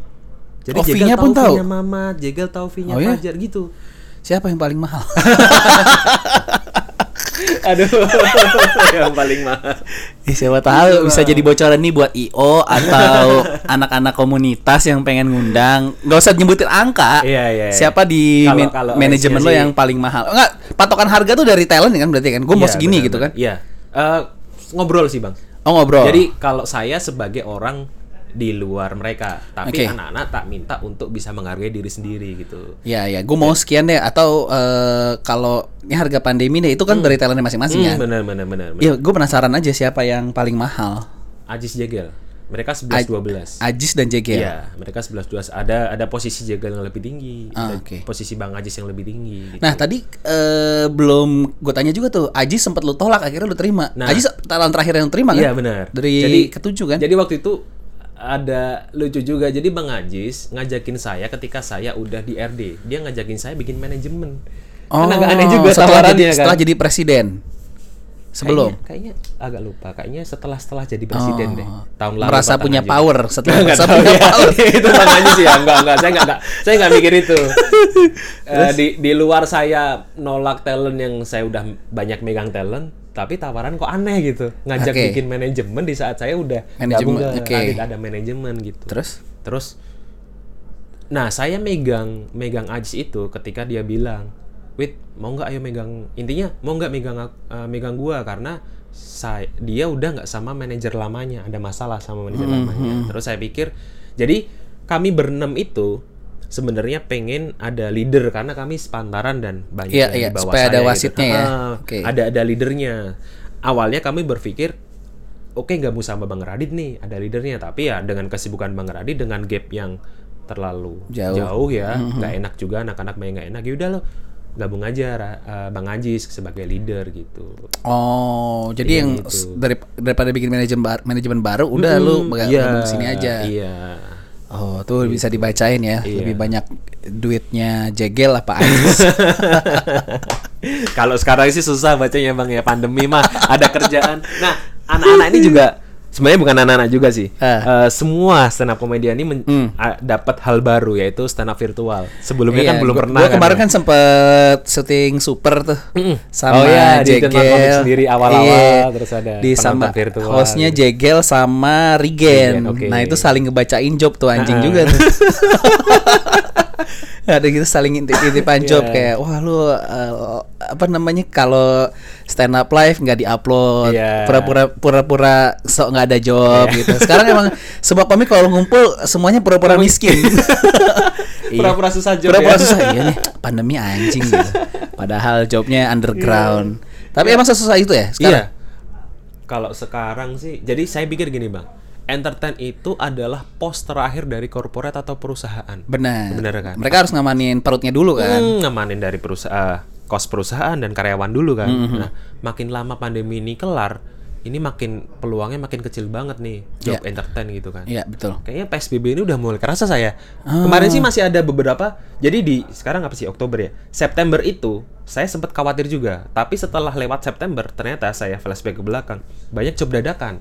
Jadi Oh, Jegel fee-nya pun tahu? Mama, Jegel tahu fee-nya Oh, ya? Fajar gitu. Siapa yang paling mahal? *laughs* *laughs* Aduh, yang paling mahal. Ih, siapa tahu bisa jadi bocoran nih buat IO atau *laughs* anak-anak komunitas yang pengen ngundang. Nggak usah nyebutin angka. Iya, iya, iya. Siapa di man- kalau manajemen lo sih- yang paling mahal? Enggak, patokan harga tuh dari talent kan berarti kan. Gue mau Iya, segini benar, gitu kan. Iya. Eh, ngobrol sih, Bang. Oh, ngobrol. Jadi kalau saya sebagai orang di luar mereka, tapi Oke. anak-anak tak minta untuk bisa menghargai diri sendiri gitu. Ya ya, gue mau sekian deh atau eh, kalau ini harga pandemi deh itu kan dari talentnya masing-masing ya. Hmm, benar benar benar. benar. Ya, gue penasaran aja siapa yang paling mahal. Ajis Jegel. Mereka 11 12. Ajis dan Jegel. Iya, mereka 11 12. Ada ada posisi Jegel yang lebih tinggi, Ah, ada oke. posisi Bang Ajis yang lebih tinggi gitu. Nah tadi eh, belum gue tanya juga tuh, Ajis sempat lu tolak akhirnya lu terima. Nah. Ajis talent terakhir yang terima kan? Iya benar. Dari jadi ketujuh kan? Jadi waktu itu ada lucu juga. Jadi Bang Ajis ngajakin saya ketika saya udah di RD. Dia ngajakin saya bikin manajemen. kan agak aneh juga Oh, setelah tawarannya jadi, kan. setelah jadi presiden. Sebelum Kayaknya, kayaknya agak lupa. Kayaknya setelah setelah jadi presiden Oh, deh. Tahun lalu. merasa punya Ajis. power setelah Nggak merasa punya ya. power. *laughs* itu Bang Ajis ya. Enggak, enggak. Saya enggak, enggak. Saya enggak mikir itu. *laughs* Eh, di di luar saya nolak talent yang saya udah banyak megang talent, tapi tawaran kok aneh gitu. Ngajak Oke. bikin manajemen di saat saya udah Manajemen, gabung ke ada manajemen gitu. Terus? Terus Nah, saya megang megang Ajis itu ketika dia bilang, "Wait, mau nggak ayo megang intinya mau nggak megang eh, megang gua karena saya dia udah nggak sama manajer lamanya, ada masalah sama manajer Hmm, lamanya." Terus saya pikir, jadi kami berenam itu sebenarnya pengen ada leader karena kami sepantaran dan banyak Iya, yang di iya, bawah supaya ada saya gitu. wasitnya ya. Ah, Oke. Ada ada leadernya. Awalnya kami berpikir oke gabung sama Bang Radit nih ada leadernya tapi ya dengan kesibukan Bang Radit dengan gap yang terlalu Jauh. ya nggak enak juga anak-anak main nggak enak ya udah lo gabung aja eh, Bang Ajis sebagai leader gitu Oh, jadi yang Gitu. dari, daripada bikin manajemen bar- manajemen baru, udah lu Hmm, megang iya, gabung sini aja. iya Oh, tuh bisa dibacain ya. Iya. Lebih banyak duitnya Jegel apa Ajis? *laughs* kalau sekarang sih susah bacanya bang ya pandemi mah ada kerjaan nah anak-anak ini juga sebenarnya bukan anak-anak juga sih Ah. Eh, semua stand up comedian ini men- Hmm. dapat hal baru yaitu stand up virtual sebelumnya kan Iya, belum gua- pernah Gua kemarin ya. kan sempet syuting super tuh Mm-mm. sama Oh iya, Jegel. Sendiri awal-awal, Iya, terus ada di sama virtual hostnya gitu. Jegel sama Rigen. Regen, oke. Nah itu saling ngebacain job tuh anjing Ah. juga tuh. *laughs* ada gitu saling intip-intipan job Iya. kayak wah lu eh, apa namanya kalau stand up live nggak diupload Iya. pura-pura pura-pura sok nggak ada job gitu sekarang emang semua komik kalau ngumpul semuanya pura-pura miskin *laughs* Iya. Pura-pura susah job Pura-pura ya. susah iya nih pandemi anjing gitu. *laughs* Padahal jobnya underground. Tapi emang sesusah itu ya sekarang? Iya. Kalau sekarang sih, jadi saya pikir gini bang, entertain itu adalah pos terakhir dari korporat atau perusahaan. Benar. Benar kan? Mereka harus ngamanin perutnya dulu kan. Hmm, ngamanin dari perusahaan, kos perusahaan dan karyawan dulu kan. Mm-hmm. Nah, makin lama pandemi ini kelar, ini makin peluangnya makin kecil banget nih job Iya. entertain gitu kan. Iya, betul. Kayaknya PSBB ini udah mulai kerasa saya. Ah. Kemarin sih masih ada beberapa. Jadi di sekarang apa sih Oktober ya? September itu saya sempat khawatir juga. Tapi setelah lewat September ternyata saya flashback ke belakang banyak job dadakan.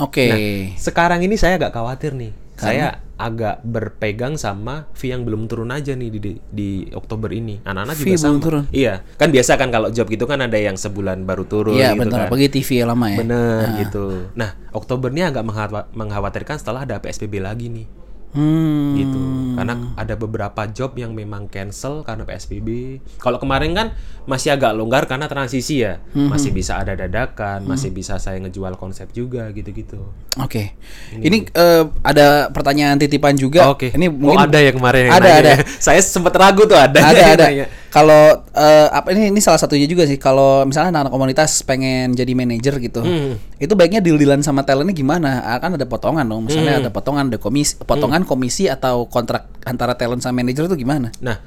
Oke. Nah, sekarang ini saya agak khawatir nih. Saya agak berpegang sama fee yang belum turun aja nih di di, di Oktober ini. Anak-anak juga sama. belum turun? Iya, kan biasa kan kalau job gitu kan ada yang sebulan baru turun Iya, gitu benar. kan. Apalagi TV lama ya. Bener gitu. Nah, Oktober ini agak mengkhawa- mengkhawatirkan setelah ada PSBB lagi nih Hmm. gitu. Karena ada beberapa job yang memang cancel karena PSBB. Kalau kemarin kan masih agak longgar karena transisi ya. Hmm. Masih bisa ada dadakan, masih bisa saya ngejual konsep juga gitu-gitu. Oke. Ini eh, ada pertanyaan titipan juga. Oke. Ini oh, mungkin ada ya kemarin yang Ada, nanya ada. ya. *laughs* Saya sempat ragu tuh ada. ada ada. nanya. Kalau eh, apa ini ini salah satunya juga sih. Kalau misalnya anak-anak komunitas pengen jadi manajer gitu, Hmm. itu baiknya deal-dealan sama talentnya gimana? Ah, Kan ada potongan dong. Misalnya Hmm. ada potongan, ada komisi, potongan komisi atau kontrak antara talent sama manajer itu gimana? Nah,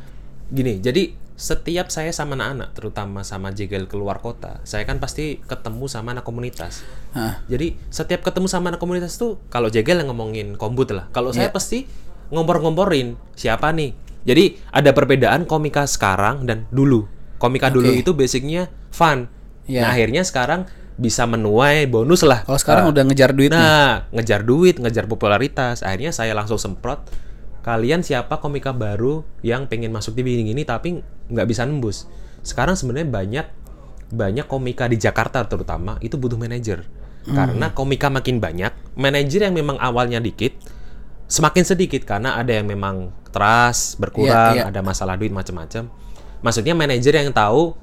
gini, jadi setiap saya sama anak-anak, terutama sama Jegel keluar kota, saya kan pasti ketemu sama anak komunitas. Hah. Jadi setiap ketemu sama anak komunitas tuh, kalau Jegel yang ngomongin kombut lah, kalau saya Iya. pasti ngompor-ngomporin siapa nih. Jadi ada perbedaan komika sekarang dan dulu. Komika dulu Oke. itu basicnya fun. Iya. Nah akhirnya sekarang bisa menuai bonus lah. Kalau sekarang Ah, udah ngejar duit nih. Nah, ngejar duit, ngejar popularitas. Akhirnya saya langsung semprot. Kalian siapa komika baru yang pengen masuk TV ini tapi nggak bisa nembus? Sekarang sebenarnya banyak banyak komika di Jakarta terutama itu butuh manajer. Hmm. Karena komika makin banyak, manajer yang memang awalnya dikit semakin sedikit karena ada yang memang trust berkurang, Iya, iya. ada masalah duit macam-macam. Maksudnya manajer yang tahu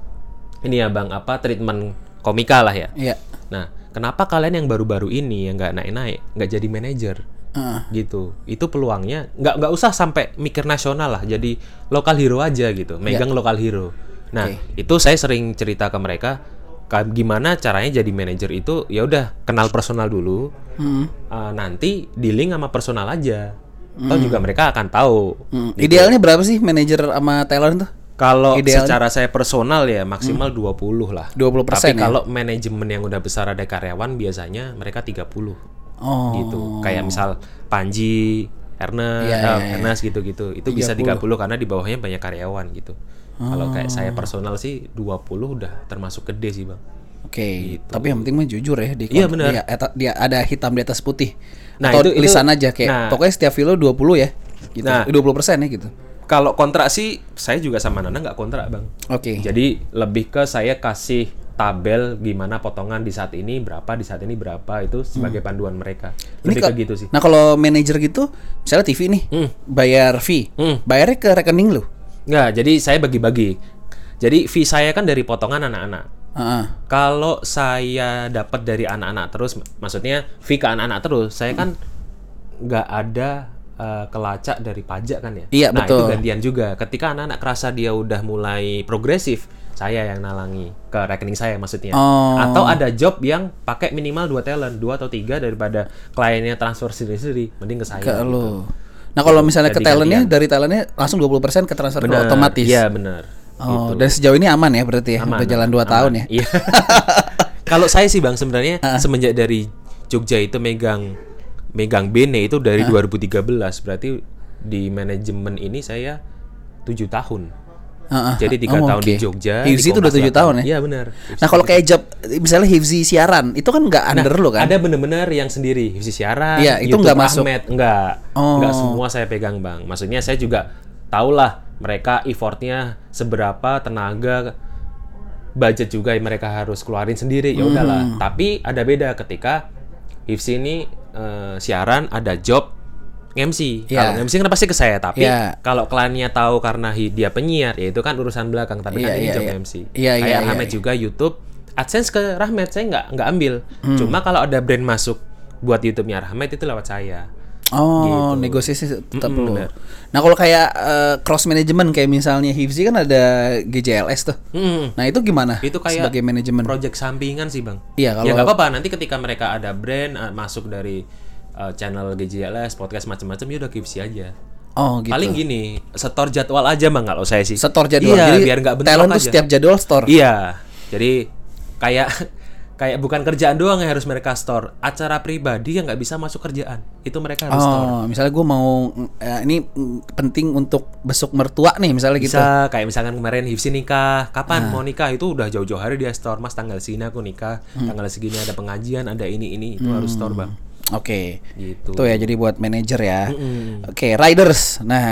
ini ya Bang, apa treatment komika lah ya. Iya. Nah, kenapa kalian yang baru-baru ini yang nggak naik-naik, nggak jadi manajer? Heeh. Gitu. Itu peluangnya nggak nggak usah sampai mikir nasional lah, jadi lokal hero aja gitu, megang lokal hero. Nah, itu saya sering cerita ke mereka, ka- gimana caranya jadi manajer itu, ya udah kenal personal dulu, Hmm. uh, nanti dealing sama personal aja. Atau juga mereka akan tahu. Hmm. Idealnya berapa sih manajer sama talent tuh? Kalau secara saya personal ya maksimal 20 lah. 20% Tapi ya? kalau manajemen yang udah besar ada karyawan biasanya mereka 30 Oh. gitu. Kayak misal Panji, Ernest, eh, iya, iya. Ernest gitu-gitu. Itu bisa 30 karena di bawahnya banyak karyawan gitu. Kalau kayak saya personal sih 20 udah termasuk gede sih, Bang. Oke, tapi yang penting mah jujur ya di Gitu. Iya, benar. Dia, dia ada hitam di atas putih. Nah, Atau itu- itu- lisan aja kayak nah. pokoknya setiap film 20 ya. Gitu. Nah. 20% ya gitu. Kalau kontrak sih saya juga sama Nana nggak kontrak, Bang. Oke. Jadi lebih ke saya kasih tabel gimana potongan di saat ini berapa, di saat ini berapa itu sebagai panduan mereka. Hmm. Ini Lebih ke gitu sih. Nah, kalau manajer gitu, misalnya TV nih, Hmm. bayar fee. Hmm. Bayarnya ke rekening lu. Nggak, jadi saya bagi-bagi. Jadi fee saya kan dari potongan anak-anak. Heeh. Kalau saya dapat dari anak-anak terus, mak- maksudnya fee ke anak-anak terus, saya kan nggak ada eh, kelacak dari pajak kan ya. Iya, nah betul. itu gantian juga. Ketika anak-anak kerasa dia udah mulai progresif, saya yang nalangi ke rekening saya maksudnya. Oh. Atau ada job yang pakai minimal dua talent, dua atau tiga daripada kliennya transfer sendiri-sendiri, mending ke saya. Ke gitu. lu. Nah, kalau misalnya ke talentnya, dari talentnya langsung 20% ke transfer ke Bener. otomatis. Iya benar. Oh, dan sejauh ini aman ya berarti ya. Aman, Udah jalan 2 aman. tahun ya. Iya. *laughs* Kalau saya sih Bang sebenarnya Ah. semenjak dari Jogja itu megang megang Bene itu dari 2013 berarti di manajemen ini saya tujuh tahun. Heeh. Jadi tiga Oh, tahun oke. di Jogja. di Hifzi itu udah Kompas 7 8. tahun ya. Iya benar. Nah, kalau kayak job misalnya Hifzi siaran, itu kan nggak under lu kan? Ada bener-bener yang sendiri, Hifzi siaran. Iya, itu nggak masuk. Ahmed. Nggak. Oh. Nggak semua saya pegang bang. Maksudnya saya juga tahulah mereka effortnya seberapa tenaga budget juga yang mereka harus keluarin sendiri ya udahlah Hmm. tapi ada beda ketika Hifzi ini eh, siaran ada job MC Iya. kalau MC kan pasti ke saya tapi Iya. kalau kliennya tahu karena dia penyiar ya itu kan urusan belakang tapi Iya, kan ini job iya. MC Iya, iya, kayak iya, Ahmed iya. juga YouTube AdSense ke Rahmat saya nggak nggak ambil Hmm. cuma kalau ada brand masuk buat YouTube-nya Rahmat itu lewat saya Oh, negosiasi tetap Mm-mm, perlu. benar. Nah, kalau kayak eh, cross management kayak misalnya Hifzi kan ada GJLS tuh. Hmm. Nah, itu gimana? itu kayak sebagai manajemen. project sampingan sih bang Iya, ya kalau- nggak apa-apa nanti ketika mereka ada brand eh, masuk dari eh, channel GJLS, podcast macam-macam ya udah KFC aja. Oh gitu. Paling gini, setor jadwal aja bang kalau saya sih. setor jadwal. Iya, Jadi biar nggak bentrok tuh aja. setiap jadwal store. Iya. Jadi kayak *laughs* kayak bukan kerjaan doang yang harus mereka store. Acara pribadi yang nggak bisa masuk kerjaan itu mereka harus store. Oh, misalnya gue mau eh, ini mm, penting untuk besok mertua nih misalnya gitu. Bisa kayak misalkan kemarin Hifsi nikah, kapan Ah. mau nikah itu udah jauh-jauh hari dia store. Mas tanggal segini aku nikah, Hmm. tanggal segini ada pengajian, ada ini ini itu harus store bang. Oke. Gitu. Tuh ya jadi buat manajer ya. Oke, riders. Nah,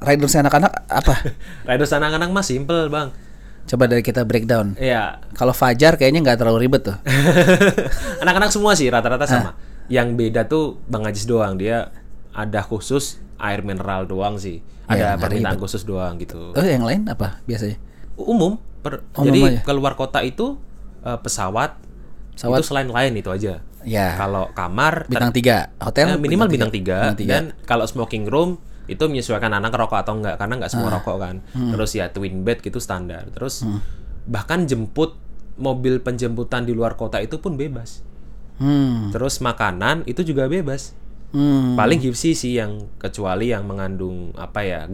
riders anak-anak apa? *laughs* Riders anak-anak mah simple bang. Coba dari kita breakdown. Iya. Kalau Fajar kayaknya nggak terlalu ribet tuh. *laughs* Anak-anak semua sih rata-rata Ah. sama. Yang beda tuh Bang Ajis doang. Dia ada khusus air mineral doang sih. Ya, Ada nggak permintaan khusus doang gitu. Oh, yang lain apa biasanya? Umum. Per- Umum jadi aja. keluar kota itu eh, pesawat, Pesawat. itu selain lain itu aja. Ya. Kalau kamar Bintang tiga hotel eh, minimal bintang tiga, Bintang tiga. dan kalau smoking room itu menyesuaikan anak rokok atau enggak karena nggak Ah. semua rokok kan. Hmm. Terus ya twin bed gitu standar. Terus bahkan jemput mobil penjemputan di luar kota itu pun bebas. Hmm. Terus makanan itu juga bebas. Hmm. Paling gipsi sih yang kecuali yang mengandung apa ya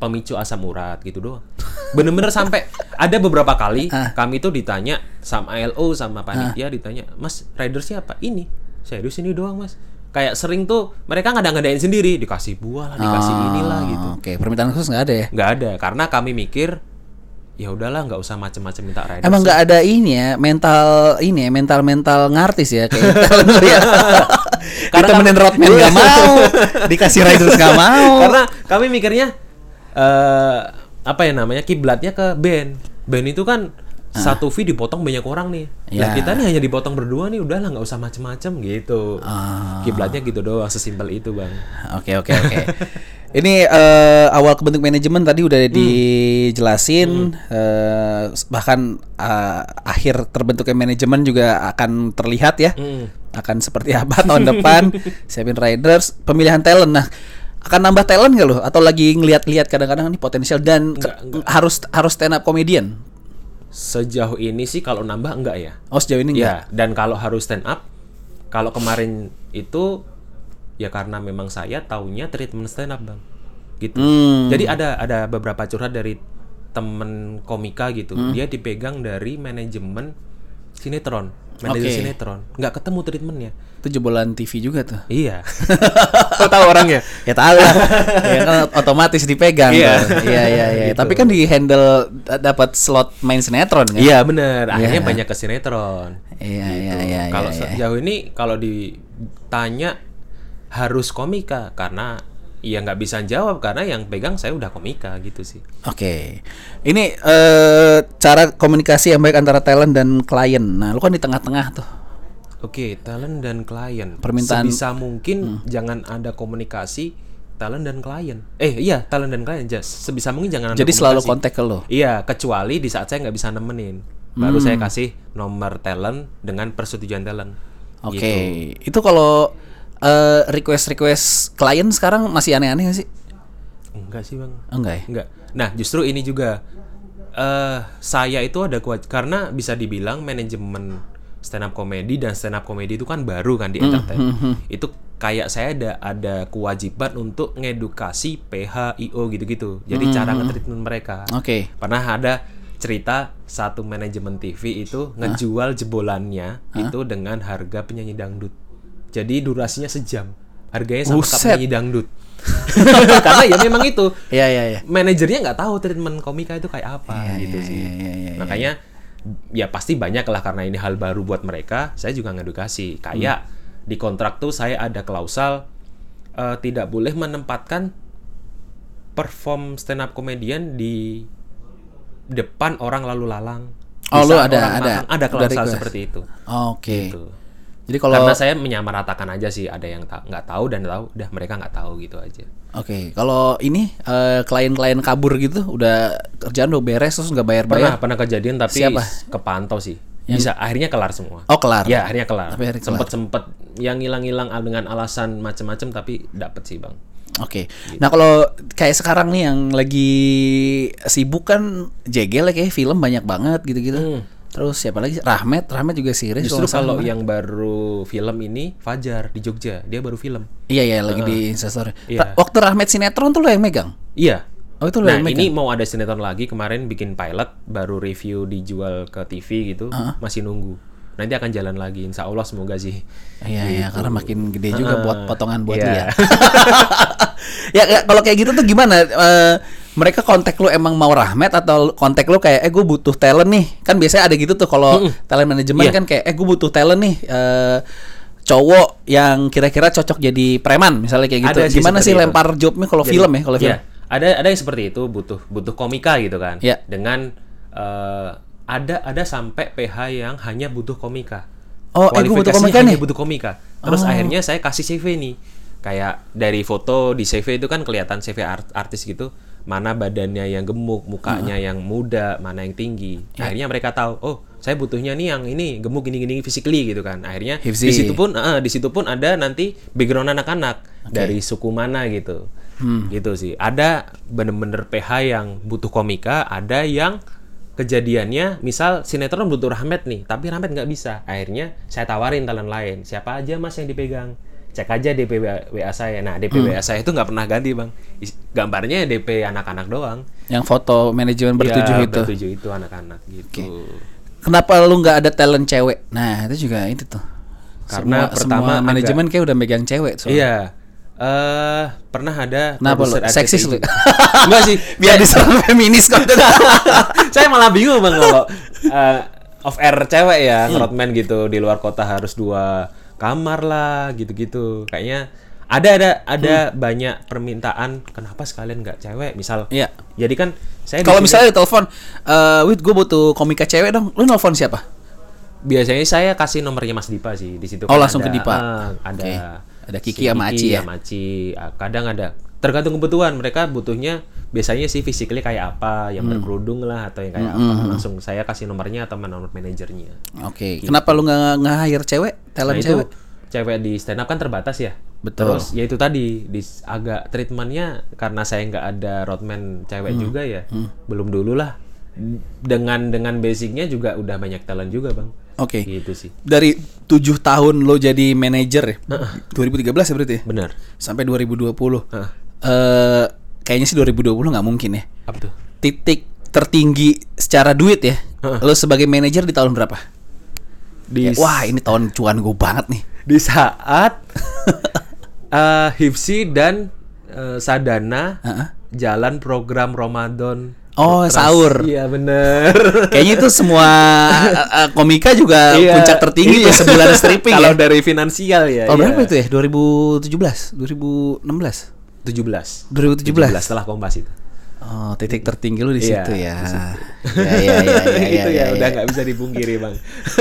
pemicu asam urat gitu doang. Bener-bener sampai ada beberapa kali Ah. kami tuh ditanya sama ILO sama panitia ditanya, Mas rider siapa? Ini. Serius ini doang mas. Kayak sering tuh mereka ngada-ngadain sendiri, dikasih buah lah, dikasih Oh, inilah gitu. Oke, permintaan khusus nggak ada ya? Nggak ada, karena kami mikir ya udahlah nggak usah macem-macem minta rider. Emang nggak ada ini ya mental ini ya mental mental ngartis ya kayak ya. *laughs* Karena Ditemenin roadman nggak mau, dikasih riders nggak mau. *laughs* Karena kami mikirnya eh apa ya namanya kiblatnya ke band. Band itu kan satu V dipotong banyak orang nih. Ah. Nah, Ya. kita nih hanya dipotong berdua nih, udahlah nggak usah macem-macem gitu. Ah. Kiblatnya gitu doang, sesimpel itu bang. Oke oke oke. *laughs* Ini eh, awal kebentuk manajemen tadi udah dijelasin, eh, bahkan eh, akhir terbentuknya manajemen juga akan terlihat ya, Hmm. akan seperti apa tahun depan. *laughs* Siapin riders, pemilihan talent. Nah, akan nambah talent gak lo? Atau lagi ngeliat-lihat kadang-kadang nih potensial dan ke- harus harus stand up comedian? Sejauh ini sih kalau nambah enggak ya. Oh sejauh ini enggak? Ya, dan kalau harus stand up, kalau kemarin itu ya karena memang saya taunya treatment stand up bang, gitu. Hmm. Jadi ada ada beberapa curhat dari temen komika gitu, Hmm. dia dipegang dari manajemen sinetron, manajer Oke. sinetron, nggak ketemu treatmentnya. Itu jebolan TV juga tuh. Iya, *laughs* kau tahu orangnya? Ya tahu lah. ya kan otomatis dipegang. Iya. tuh. Iya iya iya. Gitu. Tapi kan di handle dapat slot main sinetron kan? Iya bener, akhirnya Iya. banyak ke sinetron. Iya Gitu. iya iya. Kalau iya, iya. sejauh ini kalau ditanya harus komika karena ya nggak bisa jawab karena yang pegang saya udah komika gitu sih. Oke. Ini eh cara komunikasi yang baik antara talent dan klien. Nah, lu kan di tengah-tengah tuh. Oke, talent dan klien. Permintaan- sebisa mungkin jangan ada komunikasi talent dan klien. Eh iya, talent dan klien. Jas. Sebisa mungkin jangan ada Jadi selalu komunikasi. kontak ke lo. Iya, kecuali di saat saya nggak bisa nemenin. Baru Hmm. saya kasih nomor talent dengan persetujuan talent. Oke. Gitu. Itu kalau eh, request-request klien sekarang masih aneh-aneh sih? Enggak sih, Bang. Enggak ya? Enggak. Nah, justru ini juga eh saya itu ada kuat karena bisa dibilang manajemen stand up comedy dan stand up comedy itu kan baru kan di entertain. Itu kayak saya ada ada kewajiban untuk ngedukasi PH IO gitu-gitu. Jadi cara nge-treatment mereka. Oke. Pernah ada cerita satu manajemen TV itu ngejual jebolannya itu dengan harga penyanyi dangdut. Jadi durasinya sejam. Harganya sama kayak Buset. penyanyi dangdut. *laughs* Karena ya memang itu Iya iya iya. manajernya nggak tahu treatment komika itu kayak apa Iya, gitu iya, sih. iya, iya, iya, Makanya ya pasti banyak lah karena ini hal baru buat mereka. Saya juga ngedukasi. Kayak Hmm. di kontrak tuh saya ada klausal eh, tidak boleh menempatkan perform stand up comedian di depan orang lalu lalang. Oh, lu ada ada ada klausal seperti itu. Oke. Gitu. Jadi kalau Karena saya menyamaratakan aja sih, ada yang ta- nggak tahu dan tahu, udah mereka nggak tahu gitu aja. Oke, kalau ini eh, klien-klien kabur gitu udah kerjaan udah beres terus nggak Pernah bayar-bayar. pernah kejadian tapi Siapa? kepantau sih. Bisa akhirnya kelar semua. Oh, kelar. Ya akhirnya kelar. Tapi akhirnya kelar. Sempet sempet yang hilang-hilang dengan alasan macem-macem tapi dapet sih bang. Oke. Gitu. Nah, kalau kayak sekarang nih yang lagi sibuk kan JGL ya kayak film banyak banget gitu-gitu. Hmm. Terus siapa lagi? Rahmat, Rahmat juga series. Justru kalau yang baru film ini Fajar di Jogja, dia baru film. Iya iya lagi di Instastory. Iya. Waktu Rahmat sinetron tuh lo yang megang. Iya. Oh itu lo Nah yang megang. ini mau ada sinetron lagi kemarin bikin pilot baru review dijual ke TV gitu masih nunggu nanti akan jalan lagi Insya Allah semoga sih Iya iya karena makin gede juga Ah, buat potongan buat iya. lu *laughs* *laughs* ya. ya, kalau kayak gitu tuh gimana? Eh, mereka kontak lu emang mau Rahmat atau kontak lu kayak eh gue butuh talent nih. Kan biasanya ada gitu tuh kalau talent manajemen Iya. kan kayak eh gue butuh talent nih eh cowok yang kira-kira cocok jadi preman misalnya kayak gitu. Ada sih Gimana sih itu. lempar jobnya kalau film ya kalau film? iya, ada ada yang seperti itu butuh butuh komika gitu kan Iya. dengan eh, ada ada sampai PH yang hanya butuh komika Oh, eh, gua butuh komika hanya nih? butuh komika terus akhirnya saya kasih CV nih kayak dari foto di CV itu kan kelihatan CV art- artis gitu mana badannya yang gemuk mukanya yang muda mana yang tinggi. Akhirnya mereka tahu oh saya butuhnya nih yang ini gemuk gini gini physically gitu kan. Akhirnya Hifzi. di situ pun eh, di situ pun ada nanti background anak-anak dari suku mana gitu. Gitu sih. Ada bener-bener PH yang butuh komika ada yang kejadiannya misal sinetron butuh Rahmat nih tapi Rahmat nggak bisa. Akhirnya saya tawarin talent lain. Siapa aja mas yang dipegang cek aja DP WA, WA saya nah DP WA saya itu nggak pernah ganti bang gambarnya DP anak-anak doang Yang foto manajemen bertujuh Ya, itu. bertujuh itu anak-anak gitu Kenapa lu nggak ada talent cewek? Nah itu juga itu tuh. Karena semua, pertama semua agak- manajemen kayak udah megang cewek. soalnya. iya eh pernah ada Kenapa lu? Seksis lu? enggak *laughs* sih *laughs* Biar diserang *laughs* feminis kok. saya malah bingung bang kalau eh, off air cewek ya Hmm. roadman gitu di luar kota harus dua kamar lah gitu-gitu kayaknya ada ada ada banyak permintaan kenapa sekalian nggak cewek misal Hmm. Iya. jadi kan saya Kalau misalnya telepon, eh Wit gue butuh komika cewek dong. Lu nelfon siapa? biasanya saya kasih nomornya Mas Dipa sih di situ Oh, kan langsung ke ada, Dipa. ah, ada Oke. Ada Kiki sama Aci ya? sama Aci. Ah, kadang ada tergantung kebutuhan mereka butuhnya biasanya sih physically kayak apa yang Hmm. berkerudung lah atau yang kayak apa langsung saya kasih nomornya atau nomor manajernya Oke. Kenapa lu nggak nge-hire cewek? Talent Nah, itu cewek? cewek di stand up kan terbatas ya. Betul. Terus ya itu tadi di agak treatmentnya karena saya nggak ada roadman cewek Hmm. juga ya. Belum dulu lah. Dengan dengan basicnya juga udah banyak talent juga bang. Oke. Gitu sih. Dari tujuh tahun lo jadi manajer ya? 2013 ya berarti ya? Benar. Sampai 2020. Heeh. Eh kayaknya sih 2020 nggak mungkin ya. Apa tuh? Titik tertinggi secara duit ya. Lo sebagai manajer di tahun berapa? Di Ya, wah ini tahun cuan gue banget nih. di saat *laughs* eh Hipsi dan eh, Sadana Heeh. jalan program Ramadan. Oh, Trust. sahur. Iya bener. *laughs* Kayaknya itu semua eh, komika juga Iya, puncak tertinggi iya. tuh sebulan *laughs* stripping Kalau ya. dari finansial ya. Tahun iya. berapa itu ya? 2017, 2016, 17. 2017. setelah Kompas itu. Oh, titik tertinggi lu di Iya, situ ya. di situ. *laughs* Ya, ya, ya, ya, itu ya, ya, ya, udah ya. nggak bisa dipungkiri bang.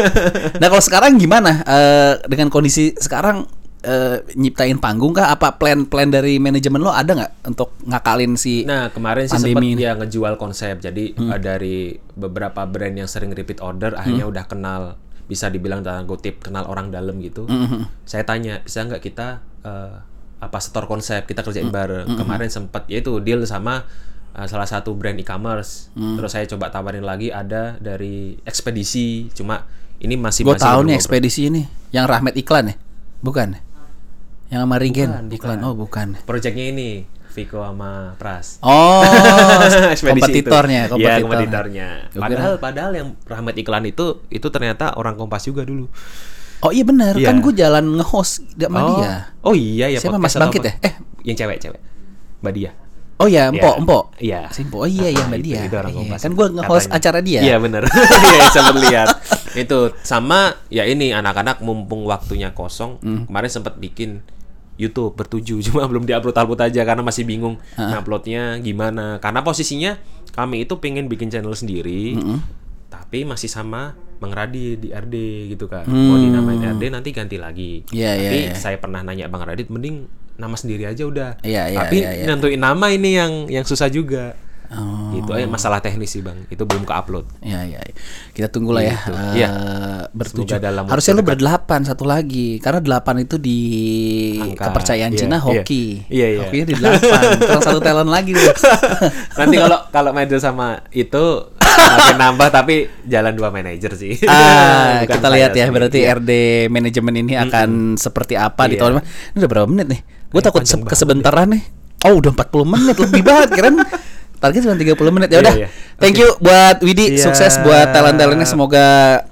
*laughs* Nah, kalau sekarang gimana? Eh, dengan kondisi sekarang eh, nyiptain panggung kah? Apa plan-plan dari manajemen lo ada nggak untuk ngakalin si nah kemarin sih sempat ya ngejual konsep. Jadi eh, dari beberapa brand yang sering repeat order, akhirnya udah kenal, bisa dibilang dalam kutip kenal orang dalam gitu. Saya tanya bisa nggak kita eh, apa setor konsep kita kerjain bareng. Kemarin sempat yaitu deal sama eh, salah satu brand e-commerce. Terus saya coba tawarin lagi ada dari ekspedisi. Cuma ini masih Gue tahu nih ekspedisi ini, yang Rahmat iklan ya? Bukan? Yang sama Bukan, iklan? bukan. Oh bukan. Projectnya ini Viko sama Pras. Oh, *laughs* kompetitornya, itu. Kompetitornya. kompetitornya. Gua Padahal padahal yang Rahmat iklan itu itu ternyata orang Kompas juga dulu. Oh iya benar, Iya. kan gue jalan nge-host sama oh. dia. Oh iya ya Siapa, podcast Mas Bangkit ya? Eh. yang cewek-cewek. Mbak Dia. Oh iya, Empok, Iya. Empok. Iya. Si Empok. Oh iya, iya Mbak dia. itu Iya, Kan gue nge-host acara dia. Iya benar. *laughs* Iya sempat lihat. *laughs* Itu sama ya ini anak-anak mumpung waktunya kosong Hmm. kemarin sempat bikin YouTube bertuju *laughs* cuma belum diupload-upload aja karena masih bingung nguploadnya gimana. Karena posisinya kami itu pengen bikin channel sendiri. Hmm. Tapi masih sama Bang Radit di RD gitu kan. Mau dinamain RD nanti ganti lagi. Hmm. Iya, Tapi iya. saya pernah nanya Bang Radit mending nama sendiri aja udah. Iya, iya, Tapi iya, iya. nentuin nama ini yang yang susah juga. Oh. Gitu eh masalah teknis sih Bang. Itu belum ke-upload. Iya, iya. iya. Kita tunggu lah ya. Gitu. Iya. bertujuh. Semoga dalam Harusnya lu berdelapan satu lagi. Karena delapan itu di Angka. kepercayaan Iya, Cina iya. hoki. Iya, iya. Hokinya di delapan. *laughs* Kurang satu talent lagi tuh. *laughs* Nanti kalau kalau medal sama itu makin nambah tapi jalan dua manajer sih. Ah, *laughs* kita lihat ya sendiri. berarti Iya. RD manajemen ini akan seperti apa di Iya. tahun Ini udah berapa menit nih? Gue takut se- kesebentaran nih. Oh, udah 40 menit lebih banget keren. Target cuma 30 menit. Ya Iya, udah. iya. Thank you buat Widi, Iya. sukses buat talent-talentnya semoga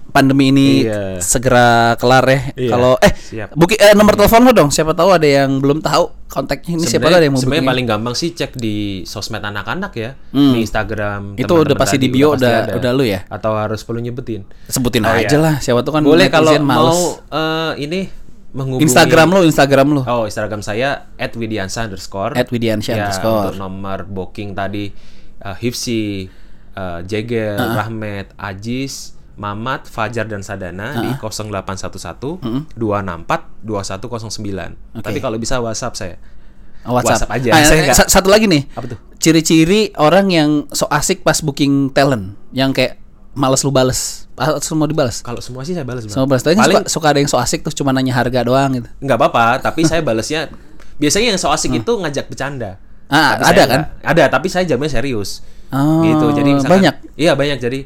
pandemi ini Iya. segera kelar ya. Iya, Kalau eh siap. buki eh, nomor telepon lo dong. Siapa tahu ada yang belum tahu kontaknya ini siapa tahu ada yang mau sebenarnya paling gampang sih cek di sosmed anak-anak ya Hmm. di Instagram Itu udah pasti di bio, udah- ada. udah lu ya? atau harus perlu nyebutin Sebutin Oh, aja iya. lah. Siapa tuh kan boleh kalau mau eh, ini menghubungi Instagram lo, Instagram lo. oh Instagram saya @widiansa underscore At Widiansyah Ya, underscore. untuk nomor booking tadi eh, Hifsi eh, Jegel Rahmat Ajis Mamat, Fajar dan Sadana di 0811 264 2109. Tapi kalau bisa WhatsApp saya. Oh, WhatsApp. WhatsApp aja. Ah, Saya eh, nggak- sa- satu lagi nih. Apa tuh? Ciri-ciri orang yang so asik pas booking talent, yang kayak males lu bales, Ah, semua dibales. Kalau semua sih saya balas. Semua balas. Tapi Paling suka, suka ada yang so asik terus cuma nanya harga doang gitu. nggak apa-apa, tapi *laughs* saya balasnya biasanya yang so asik itu ngajak bercanda. Hmm. Ah, Tapi ada kan? nggak. Ada, tapi saya jamnya serius. Oh, gitu. Jadi misalkan- banyak? Iya, banyak. Jadi,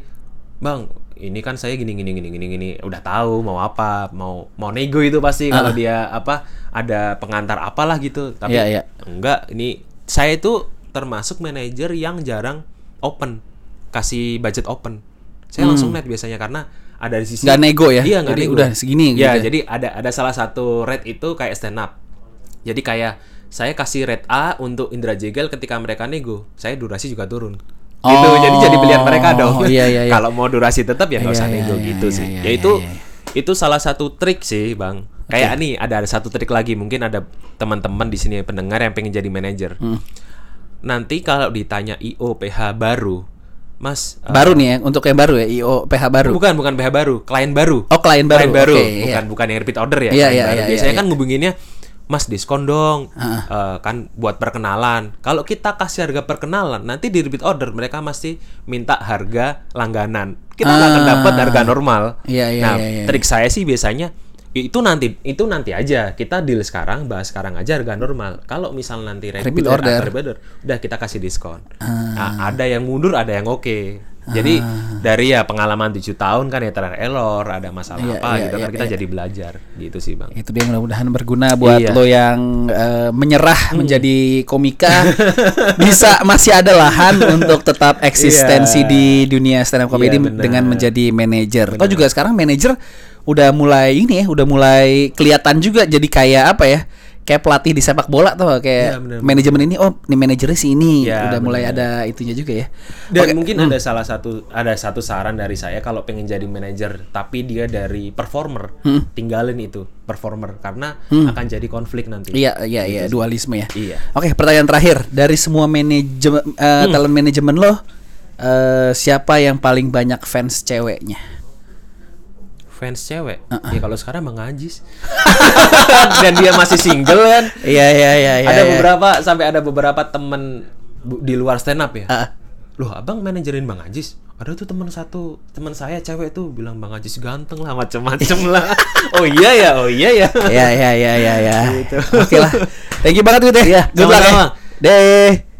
Bang, ini kan saya gini gini gini gini gini udah tahu mau apa, mau mau nego itu pasti kalau dia apa ada pengantar apalah gitu. Tapi Ah. Iya, iya. enggak, ini saya itu termasuk manajer yang jarang open kasih budget open. Saya langsung net biasanya karena ada di sisi Hmm. Nggak nego ya? Iya, nggak Jadi nego. udah segini gitu Ya, ya? jadi ada ada salah satu rate itu kayak stand up. Jadi kayak saya kasih rate A untuk Indra Jegel ketika mereka nego, saya durasi juga turun. Gitu. Oh, Jadi jadi pilihan mereka dong. iya, iya, iya. *laughs* Kalau mau durasi tetap ya nggak Iya, usah iya, nego iya, gitu iya, sih. iya, ya iya, itu iya. itu salah satu trik sih, Bang. Kayak nih ada ada satu trik lagi, mungkin ada teman-teman di sini pendengar yang pengen jadi manajer. Hmm. Nanti kalau ditanya IO PH baru, Mas eh, Baru nih ya, untuk yang baru ya, IO PH baru. Bukan, bukan PH baru, klien baru. Oh, klien baru. Klien baru, Oke, bukan iya. bukan yang repeat order ya. Iya, iya, baru. iya, Biasanya iya, kan ngubunginnya Mas diskon dong. Eh, kan buat perkenalan. Kalau kita kasih harga perkenalan, nanti di repeat order mereka mesti minta harga langganan. Kita nggak akan Ah. dapat harga normal. Iya, iya, nah, iya, iya. trik saya sih biasanya itu nanti itu nanti aja kita deal sekarang bahas sekarang aja harga normal kalau misal nanti Repeat reguler order. repeat order, udah kita kasih diskon Nah, ada yang mundur ada yang oke jadi Ah. dari ya pengalaman 7 tahun kan ya trial error ada masalah Iya, apa iya, gitu iya, kan kita iya. jadi belajar gitu sih bang Itu dia mudah-mudahan berguna buat Iya. lo yang eh, menyerah Hmm. menjadi komika *laughs* bisa masih ada lahan untuk tetap eksistensi Iya. di dunia stand up comedy Iya, benar. dengan menjadi manajer. Atau juga sekarang manajer udah mulai ini ya, udah mulai kelihatan juga jadi kayak apa ya? Kayak pelatih di sepak bola tuh kayak benar, manajemen ini oh ini manajernya si ini Iya, udah mulai benar. ada itunya juga ya. dan Oke. mungkin ada salah satu ada satu saran dari saya kalau pengen jadi manajer tapi dia dari performer Hmm. tinggalin itu performer karena akan jadi konflik nanti Iya, iya, iya, dualisme ya. Iya. Oke, pertanyaan terakhir dari semua manajemen eh, talent manajemen lo, eh, siapa yang paling banyak fans ceweknya? Fans cewek ya kalau sekarang bang Ajis *laughs* dan dia masih single kan Iya, iya, iya, iya. ada iya. beberapa sampai ada beberapa temen di luar stand up ya Ah. loh abang manajerin bang Ajis ada tuh teman satu teman saya cewek tuh bilang bang Ajis ganteng lah macem-macem *laughs* lah oh iya ya oh iya ya Iya, iya, iya, iya, iya. Gitu. Oke lah. Thank you banget Wid ya. Iya, Good luck ya. Deh.